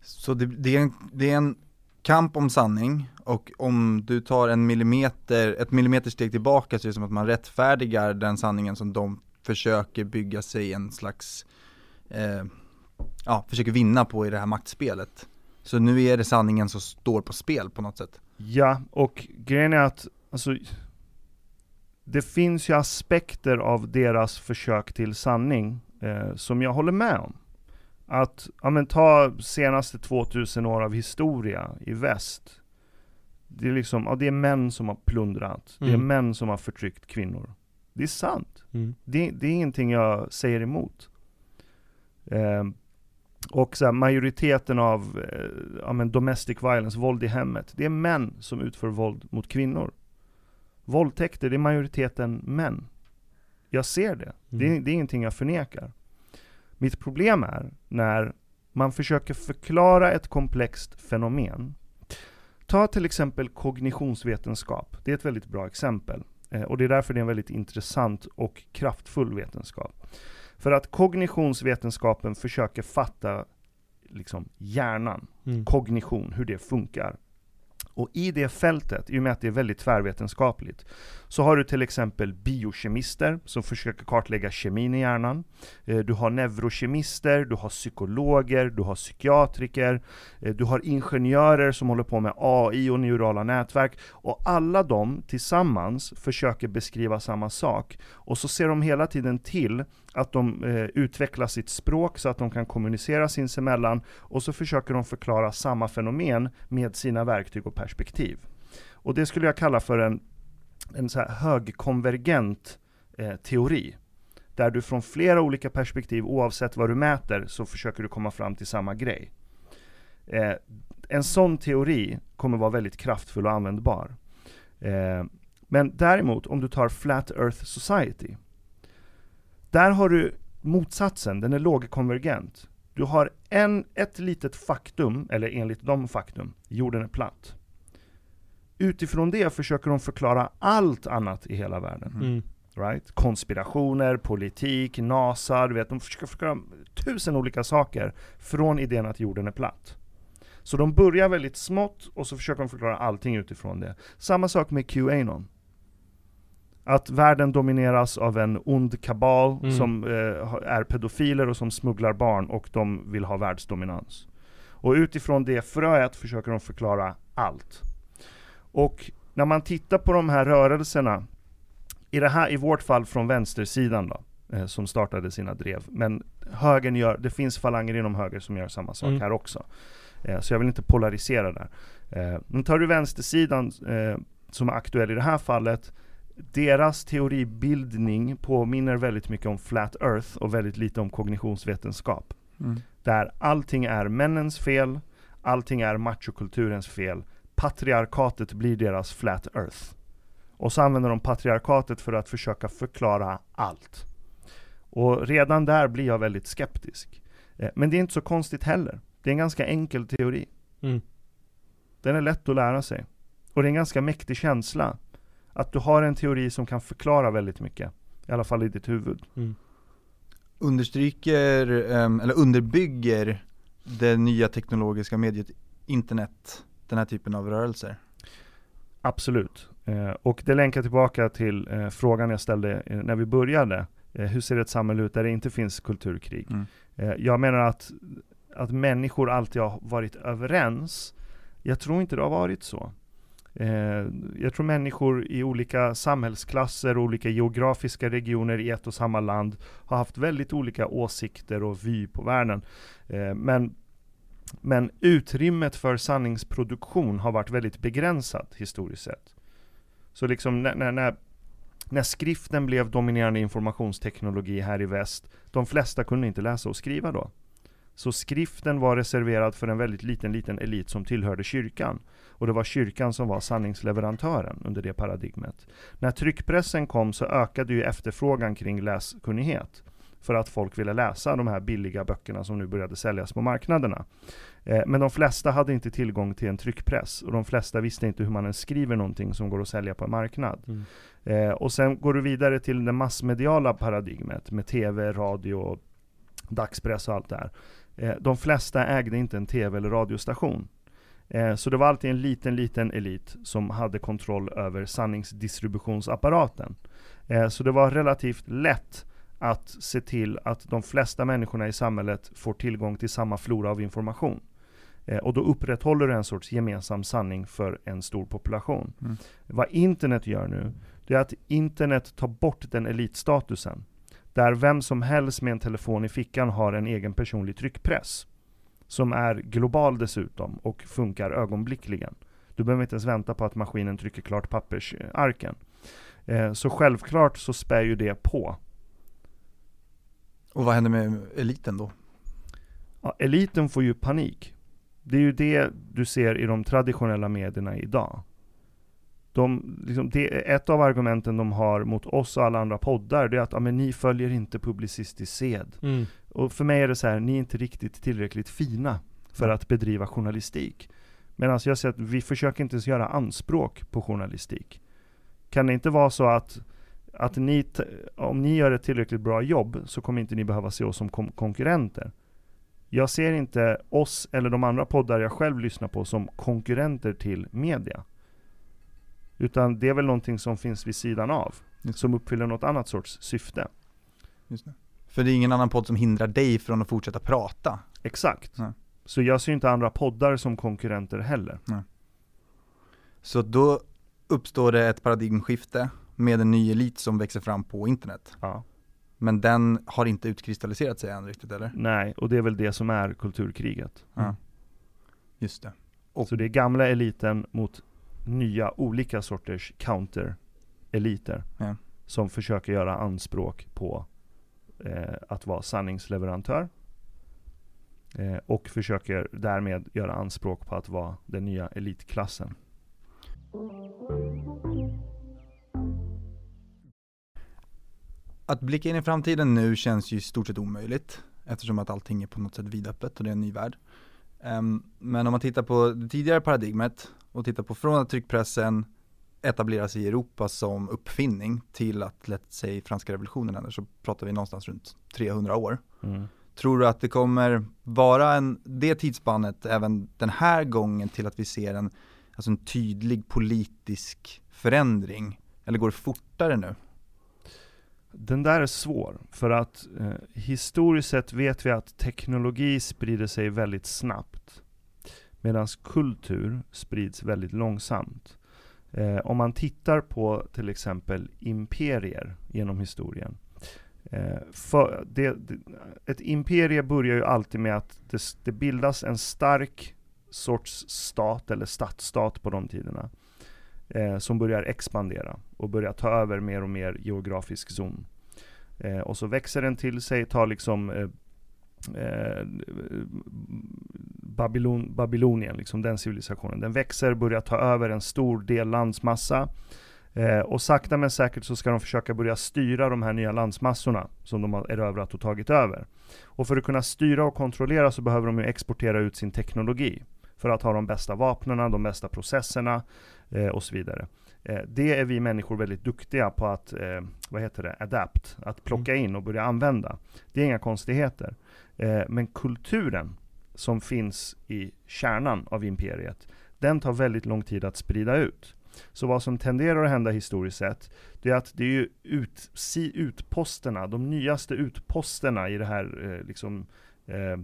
Speaker 1: Så det, det, är, en, det är en kamp om sanning och om du tar en millimeter, ett millimetersteg tillbaka så är det som att man rättfärdigar den sanningen som de försöker bygga sig en slags, eh, ja, försöker vinna på i det här maktspelet. Så nu är det sanningen som står på spel på något sätt.
Speaker 3: Ja, och grejen är att, alltså, det finns ju aspekter av deras försök till sanning eh, som jag håller med om att, ja men ta senaste 2000 år av historia i väst. Det är liksom, ja det är män som har plundrat, mm. det är mm. män som har förtryckt kvinnor. Det är sant. Mm. Det, det, är ingenting jag säger emot. Eh, och så här, majoriteten av eh, ja, men domestic violence, våld i hemmet, det är män som utför våld mot kvinnor. Våldtäkter, det är majoriteten män. Jag ser det. Mm. Det, det är ingenting jag förnekar. Mitt problem är när man försöker förklara ett komplext fenomen. Ta till exempel kognitionsvetenskap. Det är ett väldigt bra exempel. Eh, och det är därför det är en väldigt intressant och kraftfull vetenskap. För att kognitionsvetenskapen försöker fatta liksom hjärnan, mm. kognition, hur det funkar. Och i det fältet, i och med att det är väldigt tvärvetenskapligt, så har du till exempel biokemister som försöker kartlägga kemin i hjärnan. Eh, du har neurokemister, du har psykologer, du har psykiatriker, eh, du har ingenjörer som håller på med AI och neurala nätverk. Och alla de tillsammans försöker beskriva samma sak. Och så ser de hela tiden till att de eh, utvecklar sitt språk så att de kan kommunicera sinsemellan och så försöker de förklara samma fenomen med sina verktyg och perspektiv. Och det skulle jag kalla för en, en så här högkonvergent eh, teori. Där du från flera olika perspektiv, oavsett vad du mäter, så försöker du komma fram till samma grej. Eh, en sån teori kommer vara väldigt kraftfull och användbar. Eh, men däremot, om du tar Flat Earth Society, där har du motsatsen, den är lågkonvergent. Du har en, ett litet faktum, eller enligt dem faktum, jorden är platt. Utifrån det försöker de förklara allt annat i hela världen.
Speaker 2: Mm.
Speaker 3: Right? Konspirationer, politik, NASA, du vet, de försöker förklara tusen olika saker från idén att jorden är platt. Så de börjar väldigt smått och så försöker de förklara allting utifrån det. Samma sak med QAnon. Att världen domineras av en ond kabal
Speaker 2: Mm.
Speaker 3: som eh, är pedofiler och som smugglar barn och de vill ha världsdominans. Och utifrån det fröet försöker de förklara allt. Och när man tittar på de här rörelserna, i det här, i vårt fall från vänstersidan då, eh, som startade sina drev, men högern gör, det finns falanger inom höger som gör samma sak
Speaker 2: Mm.
Speaker 3: här också. Eh, så jag vill inte polarisera där. Eh, men tar du vänstersidan eh, som är aktuell i det här fallet, deras teoribildning påminner väldigt mycket om Flat Earth och väldigt lite om kognitionsvetenskap.
Speaker 1: Mm.
Speaker 3: Där allting är männens fel, allting är machokulturens fel. Patriarkatet blir deras Flat Earth. Och så använder de patriarkatet för att försöka förklara allt. Och redan där blir jag väldigt skeptisk. Eh, Men det är inte så konstigt heller. Det är en ganska enkel teori.
Speaker 2: Mm.
Speaker 3: Den är lätt att lära sig. Och det är en ganska mäktig känsla. Att du har en teori som kan förklara väldigt mycket. I alla fall i ditt huvud.
Speaker 2: Mm.
Speaker 1: Understryker, ehm, eller underbygger det nya teknologiska mediet internet den här typen av rörelser?
Speaker 3: Absolut. Eh, och det länkar tillbaka till eh, frågan jag ställde eh, när vi började. Hur ser ett samhälle ut där det inte finns kulturkrig?
Speaker 1: Mm.
Speaker 3: Jag menar att, att människor alltid har varit överens. Jag tror inte det har varit så. Eh, jag tror människor i olika samhällsklasser och olika geografiska regioner i ett och samma land har haft väldigt olika åsikter och vy på världen. Eh, men, men utrymmet för sanningsproduktion har varit väldigt begränsat historiskt sett. Så liksom när, när, när, när skriften blev dominerande informationsteknologi här i väst, de flesta kunde inte läsa och skriva då. Så skriften var reserverad för en väldigt liten, liten elit som tillhörde kyrkan. Och det var kyrkan som var sanningsleverantören under det paradigmet. När tryckpressen kom så ökade ju efterfrågan kring läskunnighet. För att folk ville läsa de här billiga böckerna som nu började säljas på marknaderna. Eh, men de flesta hade inte tillgång till en tryckpress. Och de flesta visste inte hur man ens skriver någonting som går att sälja på en marknad.
Speaker 2: Mm.
Speaker 3: Eh, och sen går du vidare till det massmediala paradigmet med TV, radio, dagspress och allt det här. Eh, de flesta ägde inte en TV eller radiostation. Eh, så det var alltid en liten, liten elit som hade kontroll över sanningsdistributionsapparaten. Eh, så det var relativt lätt att se till att de flesta människorna i samhället får tillgång till samma flora av information. Eh, och då upprätthåller du en sorts gemensam sanning för en stor population.
Speaker 1: Mm.
Speaker 3: Vad internet gör nu, det är att internet tar bort den elitstatusen. Där vem som helst med en telefon i fickan har en egen personlig tryckpress. Som är global dessutom och funkar ögonblickligen. Du behöver inte ens vänta på att maskinen trycker klart pappersarken. Eh, så självklart så spär ju det på.
Speaker 1: Och vad händer med eliten då?
Speaker 3: Ja, eliten får ju panik. Det är ju det du ser i de traditionella medierna idag. De, liksom, det, ett av argumenten de har mot oss och alla andra poddar, det är att ja, men ni följer inte publicistisk sed.
Speaker 2: Mm.
Speaker 3: Och för mig är det så här, ni är inte riktigt tillräckligt fina för att bedriva journalistik. Medan jag säger att vi försöker inte ens göra anspråk på journalistik. Kan det inte vara så att, att ni, om ni gör ett tillräckligt bra jobb så kommer inte ni behöva se oss som konkurrenter. Jag ser inte oss eller de andra poddar jag själv lyssnar på som konkurrenter till media. Utan det är väl någonting som finns vid sidan av. Som uppfyller något annat sorts syfte.
Speaker 1: Just det. För det är ingen annan podd som hindrar dig från att fortsätta prata.
Speaker 3: Exakt.
Speaker 1: Nej.
Speaker 3: Så jag ser inte andra poddar som konkurrenter heller.
Speaker 1: Så då uppstår det ett paradigmskifte med en ny elit som växer fram på internet.
Speaker 3: Ja.
Speaker 1: Men den har inte utkristalliserat sig än riktigt eller?
Speaker 3: Nej, och det är väl det som är kulturkriget.
Speaker 1: Ja. Just det. Och-
Speaker 3: Så det är gamla eliten mot nya olika sorters counter-eliter.
Speaker 1: Ja.
Speaker 3: Som försöker göra anspråk på eh, att vara sanningsleverantör. Eh, och försöker därmed göra anspråk på att vara den nya elitklassen.
Speaker 1: Att blicka in i framtiden nu känns ju i stort sett omöjligt eftersom att allting är på något sätt vidöppet och det är en ny värld. Um, men om man tittar på det tidigare paradigmet och tittar på från att tryckpressen etableras i Europa som uppfinning till att, let's say, franska revolutionen händer så pratar vi någonstans runt 300 år. Mm. Tror du att det kommer vara en, det tidsspannet även den här gången till att vi ser en, alltså en tydlig politisk förändring? Eller går det fortare nu?
Speaker 3: Den där är svår, för att eh, historiskt sett vet vi att teknologi sprider sig väldigt snabbt. Medan kultur sprids väldigt långsamt. Eh, om man tittar på till exempel imperier genom historien. Eh, för det, det, ett imperie börjar ju alltid med att det, det bildas en stark sorts stat, eller stadsstat på de tiderna eh, som börjar expandera och börjar ta över mer och mer geografisk zon. Eh, och så växer den till sig, tar liksom eh, eh, Babylon, Babylonien, liksom den civilisationen. Den växer, börjar ta över en stor del landsmassa. Eh, och sakta men säkert så ska de försöka börja styra de här nya landsmassorna som de har erövrat och tagit över. Och för att kunna styra och kontrollera så behöver de ju exportera ut sin teknologi. För att ha de bästa vapnen, de bästa processerna eh, och så vidare. Eh, det är vi människor väldigt duktiga på att, eh, vad heter det, adapt, att plocka mm. in och börja använda. Det är inga konstigheter. Eh, men kulturen som finns i kärnan av imperiet, den tar väldigt lång tid att sprida ut. Så vad som tenderar att hända historiskt sett, det är att det är ju ut, si, utposterna, de nyaste utposterna i det här eh, liksom, eh,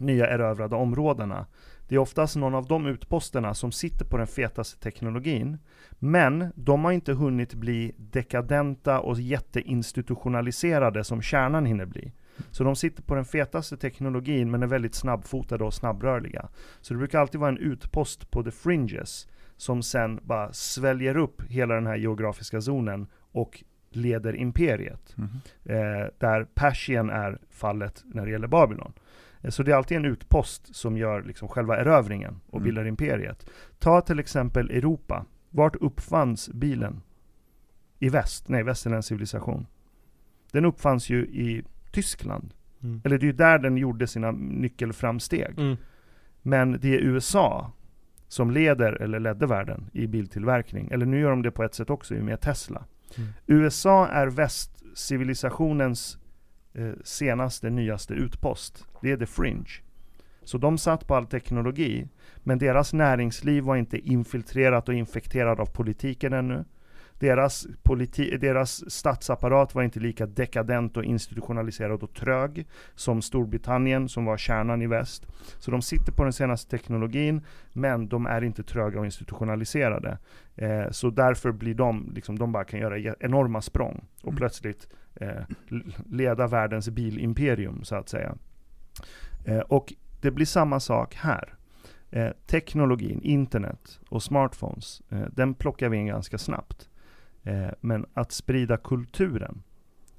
Speaker 3: nya erövrade områdena, det är oftast någon av de utposterna som sitter på den fetaste teknologin. Men de har inte hunnit bli dekadenta och jätteinstitutionaliserade som kärnan hinner bli. Så de sitter på den fetaste teknologin men är väldigt snabbfotade och snabbrörliga. Så det brukar alltid vara en utpost på the fringes som sen bara sväljer upp hela den här geografiska zonen och leder imperiet. Mm. Eh, där Persien är fallet när det gäller Babylon. Eh, så det är alltid en utpost som gör liksom själva erövringen och mm. bildar imperiet. Ta till exempel Europa. Vart uppfanns bilen? I väst? Nej, västerländsk civilisation. Den uppfanns ju i Tyskland. Mm. Eller det är ju där den gjorde sina nyckelframsteg. Mm. Men det är USA som leder, eller ledde världen i biltillverkning. Eller nu gör de det på ett sätt också med Tesla. Mm. USA är västcivilisationens eh, senaste, nyaste utpost. Det är the fringe. Så de satt på all teknologi, men deras näringsliv var inte infiltrerat och infekterat av politiken ännu. Deras, politi deras statsapparat var inte lika dekadent och institutionaliserad och trög som Storbritannien som var kärnan i väst. Så de sitter på den senaste teknologin, men de är inte tröga och institutionaliserade. Eh, så därför blir de, liksom, de bara kan göra enorma språng och mm. plötsligt eh, leda världens bilimperium så att säga. Eh, och det blir samma sak här. Eh, teknologin, internet och smartphones, eh, den plockar vi in ganska snabbt. Eh, men att sprida kulturen,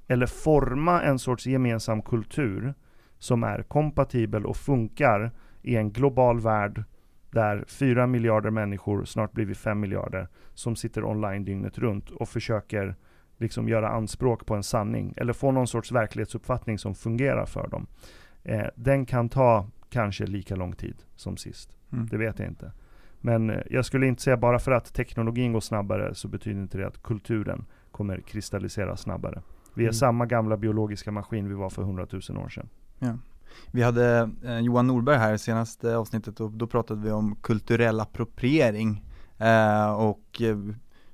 Speaker 3: eller forma en sorts gemensam kultur som är kompatibel och funkar i en global värld där 4 miljarder människor, snart blir vi 5 miljarder, som sitter online dygnet runt och försöker liksom göra anspråk på en sanning, eller få någon sorts verklighetsuppfattning som fungerar för dem. Eh, den kan ta kanske lika lång tid som sist. Mm. Det vet jag inte. Men eh, jag skulle inte säga bara för att teknologin går snabbare så betyder inte det att kulturen kommer kristallisera snabbare. Vi är mm. samma gamla biologiska maskin vi var för hundratusen år sedan.
Speaker 1: Ja. Vi hade eh, Johan Norberg här i senaste avsnittet och då pratade vi om kulturell appropriering eh, och eh,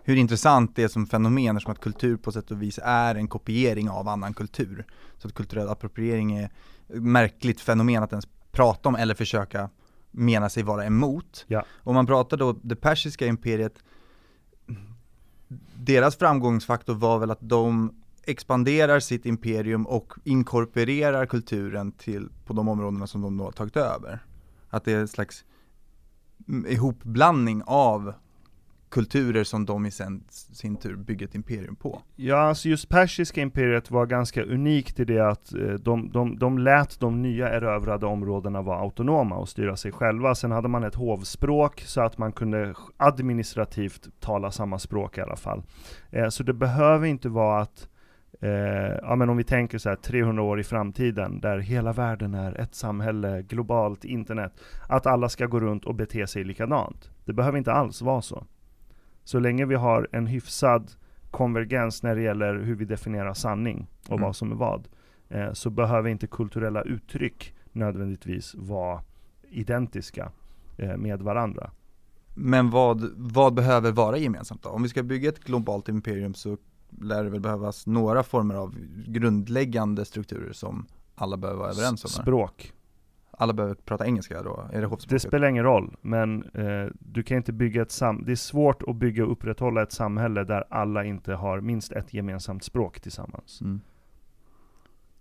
Speaker 1: hur intressant det är som fenomen eftersom att kultur på sätt och vis är en kopiering av annan kultur. Så att kulturell appropriering är ett märkligt fenomen att ens prata om eller försöka menar sig vara emot. Ja. Om man pratar då det persiska imperiet, deras framgångsfaktor var väl att de expanderar sitt imperium och inkorporerar kulturen till, på de områdena som de då har tagit över. Att det är en slags ihopblandning av kulturer som de i sin, sin tur bygger ett imperium på.
Speaker 3: Ja, alltså just persiska imperiet var ganska unikt i det att eh, de, de, de lät de nya erövrade områdena vara autonoma och styra sig själva. Sen hade man ett hovspråk så att man kunde administrativt tala samma språk i alla fall. Eh, så det behöver inte vara att Eh, ja men om vi tänker så här 300 år i framtiden, där hela världen är ett samhälle, globalt internet, att alla ska gå runt och bete sig likadant. Det behöver inte alls vara så. Så länge vi har en hyfsad konvergens när det gäller hur vi definierar sanning och
Speaker 1: Mm.
Speaker 3: vad som är vad, eh, så behöver inte kulturella uttryck nödvändigtvis vara identiska eh, med varandra.
Speaker 1: Men vad, vad behöver vara gemensamt då? Om vi ska bygga ett globalt imperium så lär det väl behövas några former av grundläggande strukturer som alla behöver vara överens om?
Speaker 3: Språk.
Speaker 1: Alla behöver prata engelska då? Är det
Speaker 3: Det spelar ingen roll, men eh, du kan inte bygga ett sam... Det är svårt att bygga och upprätthålla ett samhälle där alla inte har minst ett gemensamt språk tillsammans.
Speaker 1: Mm.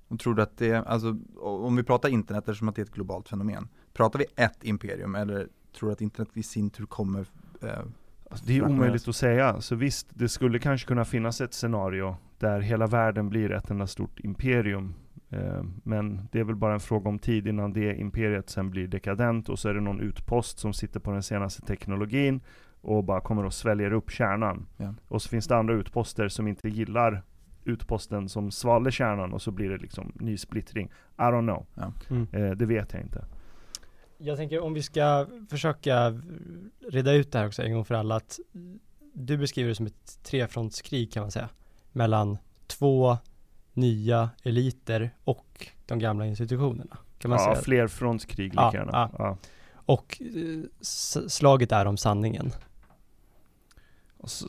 Speaker 1: Och tror du att det, alltså om vi pratar internet eftersom att det är ett globalt fenomen, pratar vi ett imperium eller tror du att internet i sin tur kommer eh,
Speaker 3: Alltså, det är omöjligt att säga, så visst, det skulle kanske kunna finnas ett scenario där hela världen blir ett enda stort imperium. Eh, men det är väl bara en fråga om tid innan det imperiet sen blir dekadent och så är det någon utpost som sitter på den senaste teknologin och bara kommer och sväljer upp kärnan.
Speaker 1: Ja.
Speaker 3: Och så finns det andra utposter som inte gillar utposten som svalde kärnan och så blir det liksom ny splittring. I don't know.
Speaker 2: Mm.
Speaker 3: Eh, det vet jag inte.
Speaker 2: Jag tänker om vi ska försöka reda ut det här också en gång för alla att du beskriver det som ett trefrontskrig kan man säga mellan två nya eliter och de gamla institutionerna. Kan man
Speaker 3: Ja,
Speaker 2: säga.
Speaker 3: flerfrontskrig lika
Speaker 2: Ja,
Speaker 3: gärna.
Speaker 2: ja. Och eh, slaget är om sanningen.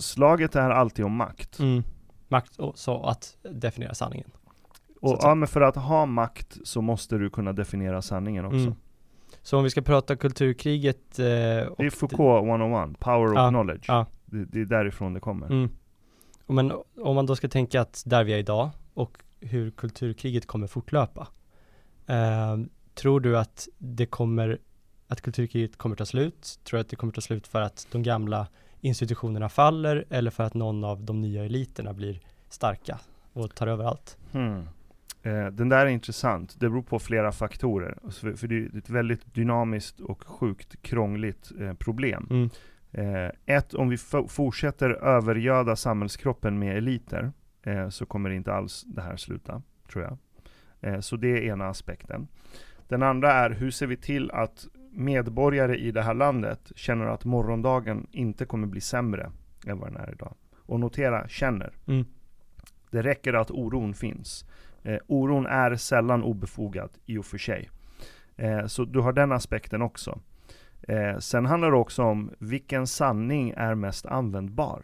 Speaker 3: Slaget är alltid om makt.
Speaker 2: Mm. Makt och så att definiera sanningen.
Speaker 3: Och, ja, men för att ha makt så måste du kunna definiera sanningen också.
Speaker 2: Mm. Så om vi ska prata kulturkriget eh,
Speaker 3: Det är Foucault 101, Power of
Speaker 2: Ja,
Speaker 3: Knowledge.
Speaker 2: ja.
Speaker 3: Det, det är därifrån det kommer.
Speaker 2: Mm. Men om man då ska tänka att där vi är idag och hur kulturkriget kommer fortlöpa. Eh, tror du att det kommer, att kulturkriget kommer ta slut? Tror du att det kommer ta slut för att de gamla institutionerna faller eller för att någon av de nya eliterna blir starka och tar över allt?
Speaker 3: Hmm. Eh, den där är intressant. Det beror på flera faktorer. För det är ett väldigt dynamiskt och sjukt krångligt eh, problem.
Speaker 2: Mm.
Speaker 3: Eh, ett, om vi fortsätter övergöda samhällskroppen med eliter, eh, så kommer inte alls det här sluta, tror jag. Eh, så det är ena aspekten. Den andra är, hur ser vi till att medborgare i det här landet känner att morgondagen inte kommer bli sämre än vad den är idag? Och notera, känner.
Speaker 2: Mm.
Speaker 3: Det räcker att oron finns. Eh, oron är sällan obefogad i och för sig. Eh, så du har den aspekten också. Eh, sen handlar det också om vilken sanning är mest användbar.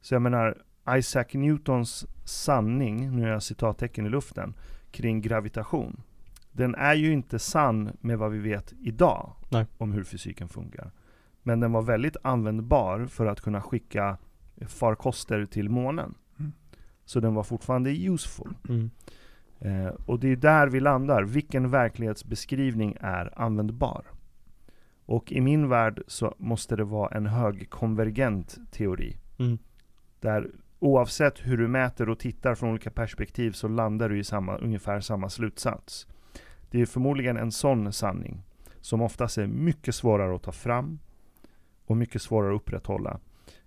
Speaker 3: Så jag menar, Isaac Newtons sanning, nu är jag citattecken i luften, kring gravitation. Den är ju inte sann med vad vi vet idag
Speaker 2: Nej.
Speaker 3: om hur fysiken funkar. Men den var väldigt användbar för att kunna skicka farkoster till månen.
Speaker 1: Mm.
Speaker 3: Så den var fortfarande useful.
Speaker 2: Mm.
Speaker 3: Eh, och det är där vi landar. Vilken verklighetsbeskrivning är användbar? Och i min värld så måste det vara en högkonvergent teori.
Speaker 2: Mm.
Speaker 3: Där oavsett hur du mäter och tittar från olika perspektiv så landar du i samma, ungefär samma slutsats. Det är förmodligen en sån sanning som oftast är mycket svårare att ta fram och mycket svårare att upprätthålla.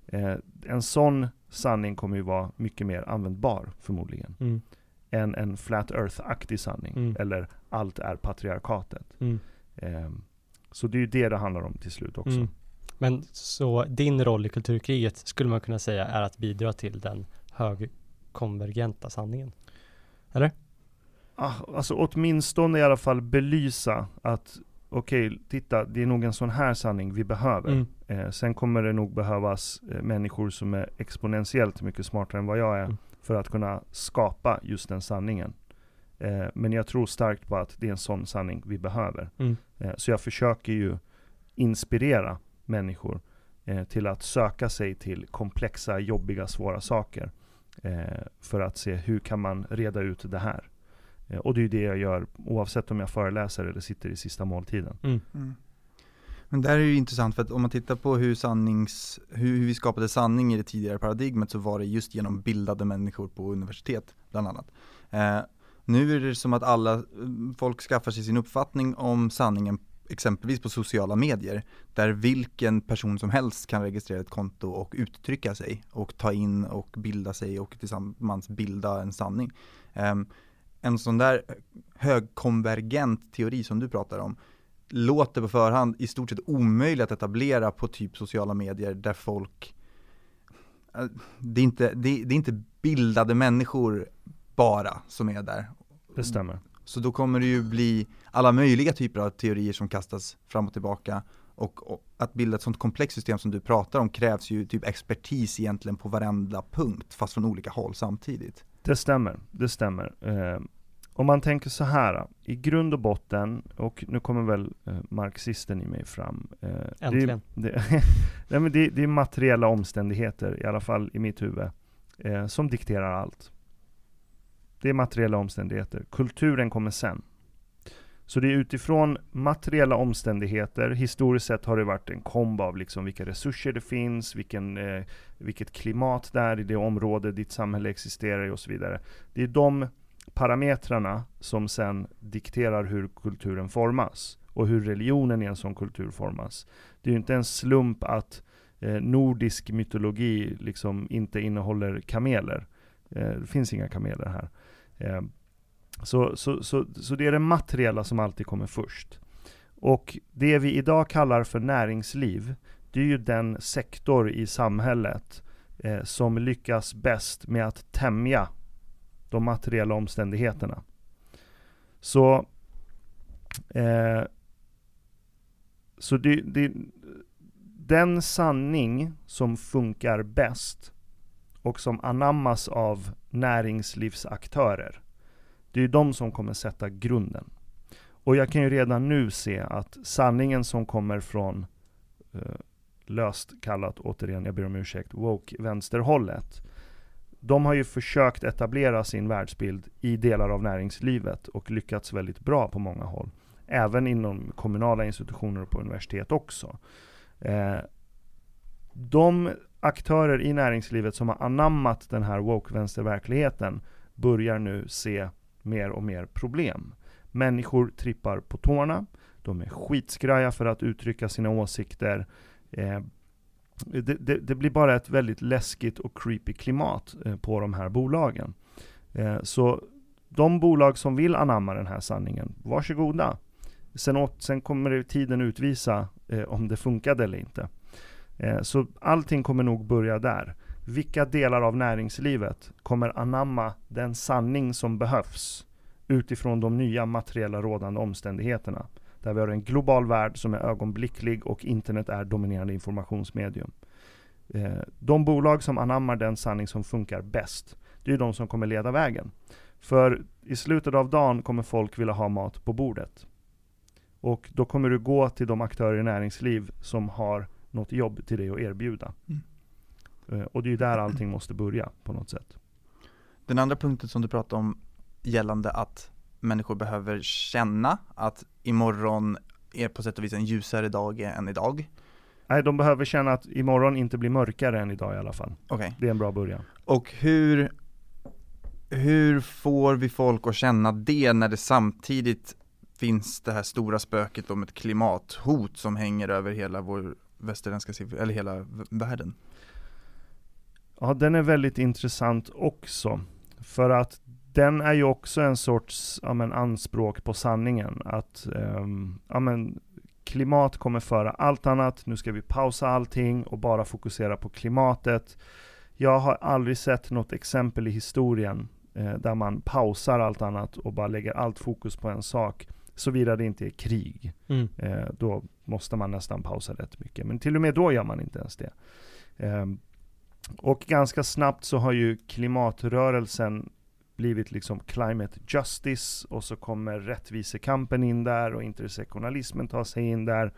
Speaker 3: Eh, en sån sanning kommer ju vara mycket mer användbar förmodligen
Speaker 2: Mm.
Speaker 3: än en flat earth-aktig sanning.
Speaker 2: Mm.
Speaker 3: Eller allt är patriarkatet.
Speaker 2: Mm.
Speaker 3: Ehm, så det är ju det det handlar om till slut också.
Speaker 2: Men så din roll i kulturkriget skulle man kunna säga är att bidra till den högkonvergenta sanningen?
Speaker 3: Ah, alltså åtminstone i alla fall belysa att okej, titta, det är nog en sån här sanning vi behöver.
Speaker 2: Mm.
Speaker 3: Eh, sen kommer det nog behövas eh, människor som är exponentiellt mycket smartare än vad jag är
Speaker 2: Mm.
Speaker 3: för att kunna skapa just den sanningen. Eh, men jag tror starkt på att det är en sån sanning vi behöver.
Speaker 2: Mm.
Speaker 3: Eh, så jag försöker ju inspirera människor eh, till att söka sig till komplexa, jobbiga, svåra saker. Eh, för att se hur kan man reda ut det här. Eh, och det är ju det jag gör oavsett om jag föreläser eller sitter i sista måltiden.
Speaker 2: Mm.
Speaker 1: Mm. Men där är det ju intressant för att om man tittar på hur, sannings, hur, hur vi skapade sanning i det tidigare paradigmet så var det just genom bildade människor på universitet bland annat. Eh, nu är det som att alla, folk skaffar sig sin uppfattning om sanningen exempelvis på sociala medier, där vilken person som helst kan registrera ett konto och uttrycka sig och ta in och bilda sig och tillsammans bilda en sanning. Ehm, en sån där högkonvergent teori som du pratar om, låter på förhand i stort sett omöjligt att etablera på typ sociala medier där folk eh, det är, inte, det, det är inte bildade människor bara som är där.
Speaker 3: Det stämmer.
Speaker 1: Så då kommer det ju bli alla möjliga typer av teorier som kastas fram och tillbaka. Och, och, att bilda ett sånt komplext system som du pratar om krävs ju typ expertis egentligen på varenda punkt, fast från olika håll samtidigt.
Speaker 3: Det stämmer, det stämmer. Eh, om man tänker så här, i grund och botten, och nu kommer väl eh, marxisten i mig fram.
Speaker 2: Eh, Äntligen.
Speaker 3: Det, <laughs> det, nej, men det, det, är materiella omständigheter, i alla fall i mitt huvud, eh, som dikterar allt. Det är materiella omständigheter. Kulturen kommer sen. Så det är utifrån materiella omständigheter, historiskt sett har det varit en kombo av liksom vilka resurser det finns, vilken, eh, vilket klimat det är i det område ditt samhälle existerar i och så vidare. Det är de parametrarna som sen dikterar hur kulturen formas och hur religionen i en sån kultur formas. Det är ju inte en slump att eh, nordisk mytologi liksom inte innehåller kameler. Eh, det finns inga kameler här. Ehm, så, så, så, så det är det materiella som alltid kommer först. Och det vi idag kallar för näringsliv, det är ju den sektor i samhället eh, som lyckas bäst med att tämja de materiella omständigheterna. Så, eh, så det, det, den sanning som funkar bäst och som anammas av näringslivsaktörer. Det är ju de som kommer sätta grunden. Och jag kan ju redan nu se att sanningen som kommer från, eh, löst kallat, återigen, jag ber om ursäkt, woke-vänsterhållet. De har ju försökt etablera sin världsbild i delar av näringslivet och lyckats väldigt bra på många håll. Även inom kommunala institutioner och på universitet också. Eh, de aktörer i näringslivet som har anammat den här woke-vänsterverkligheten börjar nu se mer och mer problem. Människor trippar på tårna, de är skitskraja för att uttrycka sina åsikter. Eh, det, det, det, blir bara ett väldigt läskigt och creepy klimat eh, på de här bolagen. Eh, så de bolag som vill anamma den här sanningen, varsågoda. Sen, åt, sen kommer tiden utvisa eh, om det funkade eller inte. Eh, så allting kommer nog börja där. Vilka delar av näringslivet kommer anamma den sanning som behövs utifrån de nya materiella rådande omständigheterna? Där vi har en global värld som är ögonblicklig och internet är dominerande informationsmedium. Eh, de bolag som anammar den sanning som funkar bäst, det är de som kommer leda vägen. För i slutet av dagen kommer folk vilja ha mat på bordet. Och då kommer du gå till de aktörer i näringsliv som har något jobb till dig att erbjuda. Mm. Eh, och det är ju där allting måste börja på något sätt.
Speaker 1: Den andra punkten som du pratade om gällande att människor behöver känna att imorgon är på sätt och vis en ljusare dag än idag.
Speaker 3: Nej, de behöver känna att imorgon inte blir mörkare än idag i alla fall.
Speaker 1: Okay.
Speaker 3: Det är en bra början.
Speaker 1: Och hur, hur får vi folk att känna det när det samtidigt finns det här stora spöket om ett klimathot som hänger över hela vår västerländska eller hela världen?
Speaker 3: Ja, den är väldigt intressant också. För att den är ju också en sorts ja, men, anspråk på sanningen. Att um, ja, men, klimat kommer föra allt annat, nu ska vi pausa allting och bara fokusera på klimatet. Jag har aldrig sett något exempel i historien eh, där man pausar allt annat och bara lägger allt fokus på en sak. Såvida det inte är krig. Mm. Eh, då måste man nästan pausa rätt mycket. Men till och med då gör man inte ens det. Eh, och ganska snabbt så har ju klimatrörelsen blivit liksom climate justice och så kommer rättvisekampen in där och intersektionalismen tar sig in där.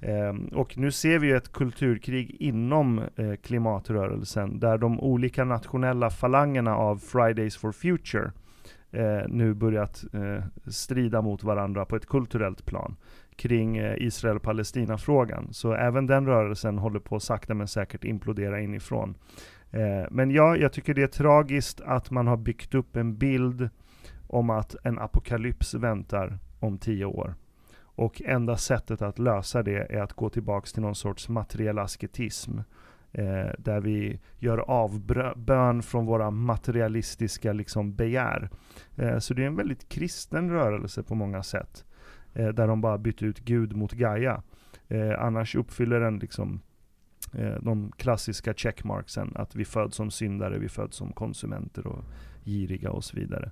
Speaker 3: Um, och nu ser vi ju ett kulturkrig inom uh, klimatrörelsen där de olika nationella falangerna av Fridays for Future eh, nu börjat eh, strida mot varandra på ett kulturellt plan kring eh, Israel-Palestina-frågan. Så även den rörelsen håller på sakta men säkert implodera inifrån. Eh, men ja, jag tycker det är tragiskt att man har byggt upp en bild om att en apokalyps väntar om tio år. Och enda sättet att lösa det är att gå tillbaks till någon sorts materiell asketism. Eh, där vi gör avbön från våra materialistiska liksom, begär. Eh, så det är en väldigt kristen rörelse på många sätt. Eh, där de bara bytt ut Gud mot Gaia. Eh, annars uppfyller den liksom eh, de klassiska checkmarksen, att vi föds som syndare, vi föds som konsumenter och giriga och så vidare.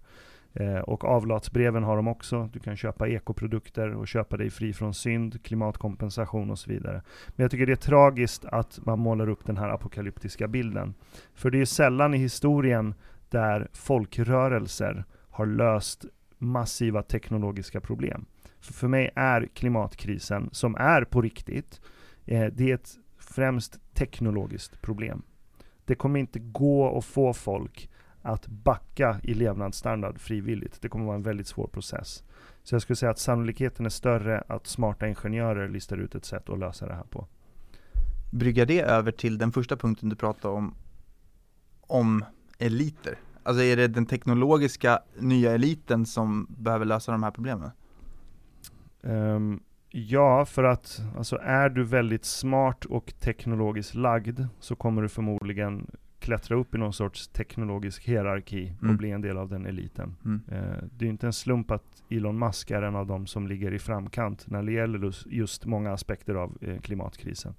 Speaker 3: Eh, och avlatsbreven har de också. Du kan köpa ekoprodukter och köpa dig fri från synd, klimatkompensation och så vidare. Men jag tycker det är tragiskt att man målar upp den här apokalyptiska bilden. För det är sällan i historien där folkrörelser har löst massiva teknologiska problem. För, för mig är klimatkrisen, som är på riktigt, eh, det är ett främst teknologiskt problem. Det kommer inte gå att få folk att backa i levnadsstandard frivilligt. Det kommer vara en väldigt svår process. Så jag skulle säga att sannolikheten är större att smarta ingenjörer listar ut ett sätt att lösa det här på.
Speaker 1: Brygga det över till den första punkten du pratade om, om eliter. Alltså är det den teknologiska nya eliten som behöver lösa de här problemen?
Speaker 3: Um, ja, för att alltså är du väldigt smart och teknologiskt lagd så kommer du förmodligen klättra upp i någon sorts teknologisk hierarki och
Speaker 1: Mm.
Speaker 3: bli en del av den eliten.
Speaker 1: Mm.
Speaker 3: Eh, det är ju inte en slump att Elon Musk är en av de som ligger i framkant när det gäller just- många aspekter av eh, klimatkrisen.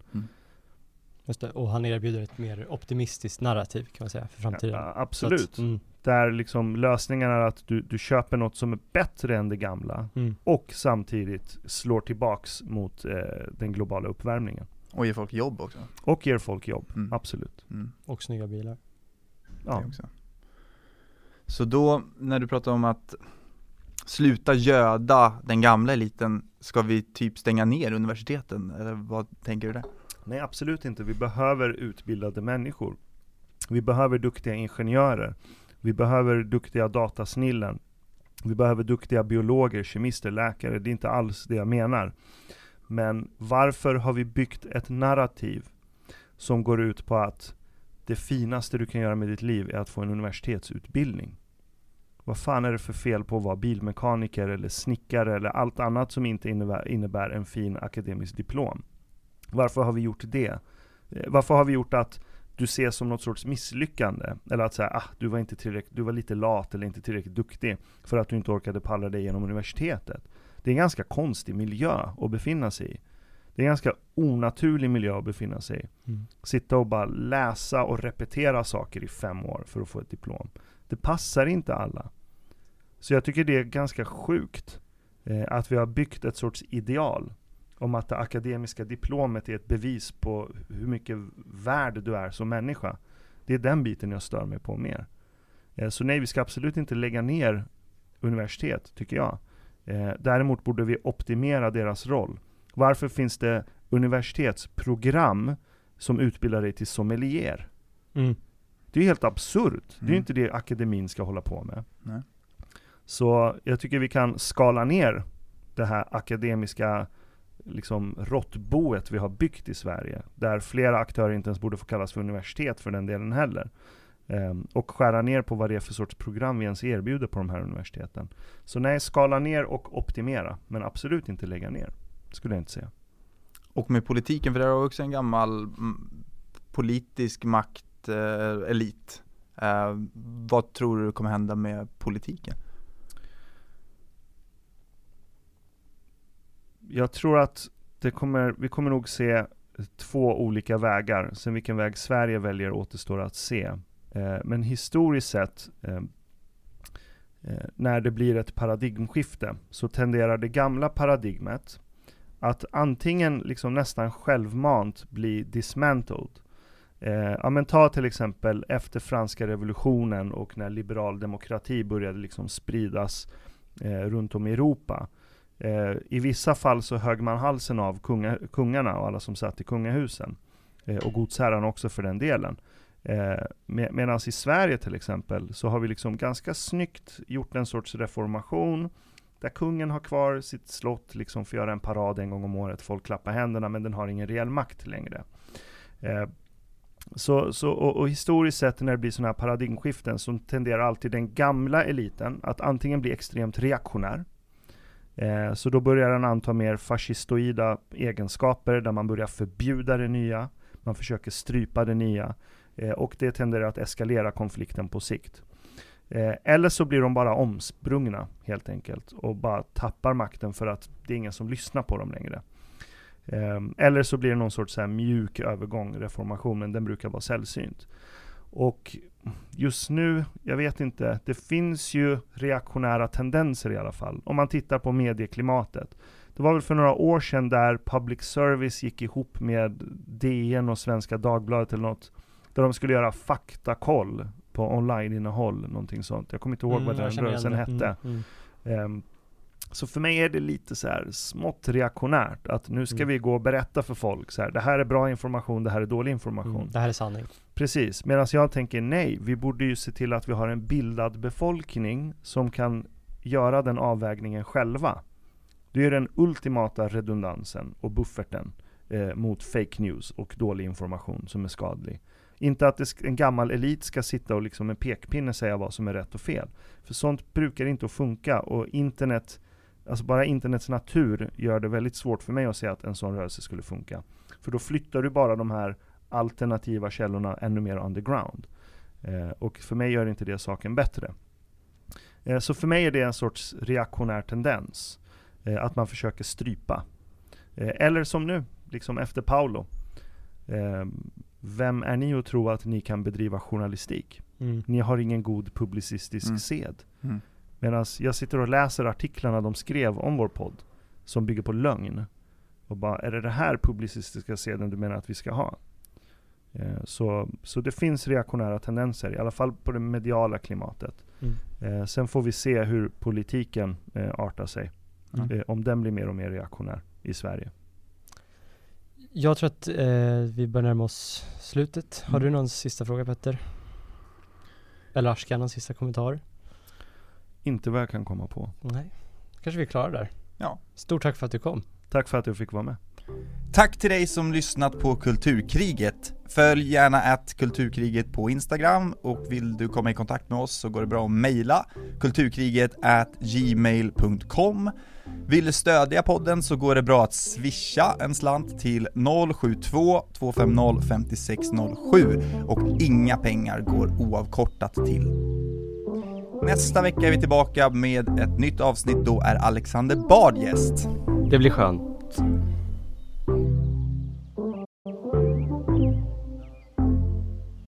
Speaker 2: Just det, och han erbjuder ett mer optimistiskt narrativ kan man säga för framtiden.
Speaker 3: Ja, absolut.
Speaker 2: Att, mm,
Speaker 3: Där liksom lösningen är att du, du köper något som är bättre än det gamla
Speaker 2: mm.
Speaker 3: och samtidigt slår tillbaks mot eh, den globala uppvärmningen.
Speaker 1: Och ge folk jobb också.
Speaker 3: Och ger folk jobb,
Speaker 1: Mm.
Speaker 3: absolut.
Speaker 1: Mm.
Speaker 2: Och snygga bilar.
Speaker 3: Ja.
Speaker 1: Det också. Så då, när du pratar om att sluta göda den gamla eliten, ska vi typ stänga ner universiteten? Eller vad tänker du där?
Speaker 3: Nej, absolut inte. Vi behöver utbildade människor. Vi behöver duktiga ingenjörer. Vi behöver duktiga datasnillen. Vi behöver duktiga biologer, kemister, läkare. Det är inte alls det jag menar. Men varför har vi byggt ett narrativ som går ut på att det finaste du kan göra med ditt liv är att få en universitetsutbildning? Vad fan är det för fel på att vara bilmekaniker eller snickare eller allt annat som inte innebär, innebär en fin akademisk diplom? Varför har vi gjort det? Eh, varför har vi gjort att du ses som något sorts misslyckande? Eller att säga, ah, du var inte tillräckligt, du var lite lat eller inte tillräckligt duktig för att du inte orkade palla dig genom universitetet. Det är en ganska konstig miljö att befinna sig i. Det är en ganska onaturlig miljö att befinna sig i.
Speaker 2: Mm.
Speaker 3: Sitta och bara läsa och repetera saker i fem år för att få ett diplom. Det passar inte alla. Så jag tycker det är ganska sjukt eh, att vi har byggt ett sorts ideal om att det akademiska diplomet är ett bevis på hur mycket värd du är som människa. Det är den biten jag stör mig på mer. Eh, så nej, vi ska absolut inte lägga ner universitet, tycker jag. Eh, däremot borde vi optimera deras roll. Varför finns det universitetsprogram som utbildar dig till sommelier?
Speaker 2: Mm.
Speaker 3: Det är helt absurt. Det är ju
Speaker 1: Mm.
Speaker 3: inte det akademin ska hålla på med.
Speaker 1: Nej.
Speaker 3: Så jag tycker vi kan skala ner det här akademiska liksom råttboet vi har byggt i Sverige. Där flera aktörer inte ens borde få kallas för universitet för den delen heller. Ehm, och skära ner på vad det är för sorts program vi ens erbjuder på de här universiteten. Så nej, skala ner och optimera. Men absolut inte lägga ner. Skulle jag inte säga.
Speaker 1: Och med politiken, för det är också en gammal mm, politisk makt, eh, elit. Eh, vad tror du kommer hända med politiken?
Speaker 3: Jag tror att det kommer, vi kommer nog se två olika vägar. Sen vilken väg Sverige väljer återstår att se. Eh, men historiskt sett, eh, eh, när det blir ett paradigmskifte, så tenderar det gamla paradigmet att antingen liksom nästan självmant bli dismantled. Ja, men ta till exempel efter franska revolutionen och när liberal demokrati började liksom spridas runt om i Europa. I vissa fall så högg man halsen av kunga, kungarna och alla som satt i kungahusen. Och godsherrarna också för den delen. Eh, med, Medan i Sverige till exempel, så har vi liksom ganska snyggt gjort en sorts reformation, där kungen har kvar sitt slott, liksom får göra en parad en gång om året, folk klappar händerna, men den har ingen reell makt längre. Eh, så, så, och, och, historiskt sett när det blir sådana här paradigmskiften så tenderar alltid den gamla eliten att antingen bli extremt reaktionär, eh, så då börjar den anta mer fascistoida egenskaper där man börjar förbjuda det nya, man försöker strypa det nya, Eh, och det tenderar att eskalera konflikten på sikt. Eh, eller så blir de bara omsprungna helt enkelt och bara tappar makten för att det är ingen som lyssnar på dem längre. Eh, eller så blir det någon sorts så mjuk övergång, reformation, men den brukar vara sällsynt. Och just nu, jag vet inte, det finns ju reaktionära tendenser i alla fall. Om man tittar på medieklimatet. Det var väl för några år sedan där public service gick ihop med DN och Svenska Dagbladet eller något. Där de skulle göra faktakoll på online-innehåll, någonting sånt. Jag kommer inte ihåg mm, vad den rörelsen hette. Mm, mm. Um, så för mig är det lite så här smått reaktionärt, att nu ska mm. vi gå och berätta för folk så här, det här är bra information, det här är dålig information. Mm,
Speaker 2: det här är sanning.
Speaker 3: Precis, medan jag tänker nej, vi borde ju se till att vi har en bildad befolkning som kan göra den avvägningen själva. Det är den ultimata redundansen och bufferten eh, mot fake news och dålig information som är skadlig. Inte att en gammal elit ska sitta och liksom med pekpinne säga vad som är rätt och fel. För sånt brukar inte att funka och internet Alltså bara internets natur gör det väldigt svårt för mig att säga att en sån rörelse skulle funka. För då flyttar du bara de här alternativa källorna ännu mer underground. Eh, och för mig gör inte det saken bättre. Eh, så för mig är det en sorts reaktionär tendens. Eh, att man försöker strypa. Eh, eller som nu, liksom efter Paolo. Eh, vem är ni att tro att ni kan bedriva journalistik? Mm. Ni har ingen god publicistisk mm. sed. Mm. Medan jag sitter och läser artiklarna de skrev om vår podd, som bygger på lögn. Och bara, är det det här publicistiska seden du menar att vi ska ha? Eh, så, så det finns reaktionära tendenser, i alla fall på det mediala klimatet. Mm. Eh, sen får vi se hur politiken eh, artar sig. Mm. Eh, om den blir mer och mer reaktionär i Sverige.
Speaker 2: Jag tror att eh, vi börjar närma oss slutet. Har mm. du någon sista fråga Petter? Eller Ashkan, någon sista kommentar?
Speaker 3: Inte vad jag kan komma på.
Speaker 2: Nej, kanske vi är klara där.
Speaker 1: Ja.
Speaker 2: Stort tack för att du kom.
Speaker 3: Tack för att jag fick vara med.
Speaker 1: Tack till dig som lyssnat på Kulturkriget. Följ gärna att Kulturkriget på Instagram och vill du komma i kontakt med oss så går det bra att mejla kulturkriget gmail.com Vill du stödja podden så går det bra att swisha en slant till 072 250 5607 och inga pengar går oavkortat till Nästa vecka är vi tillbaka med ett nytt avsnitt, då är Alexander Bard gäst.
Speaker 2: Det blir skönt.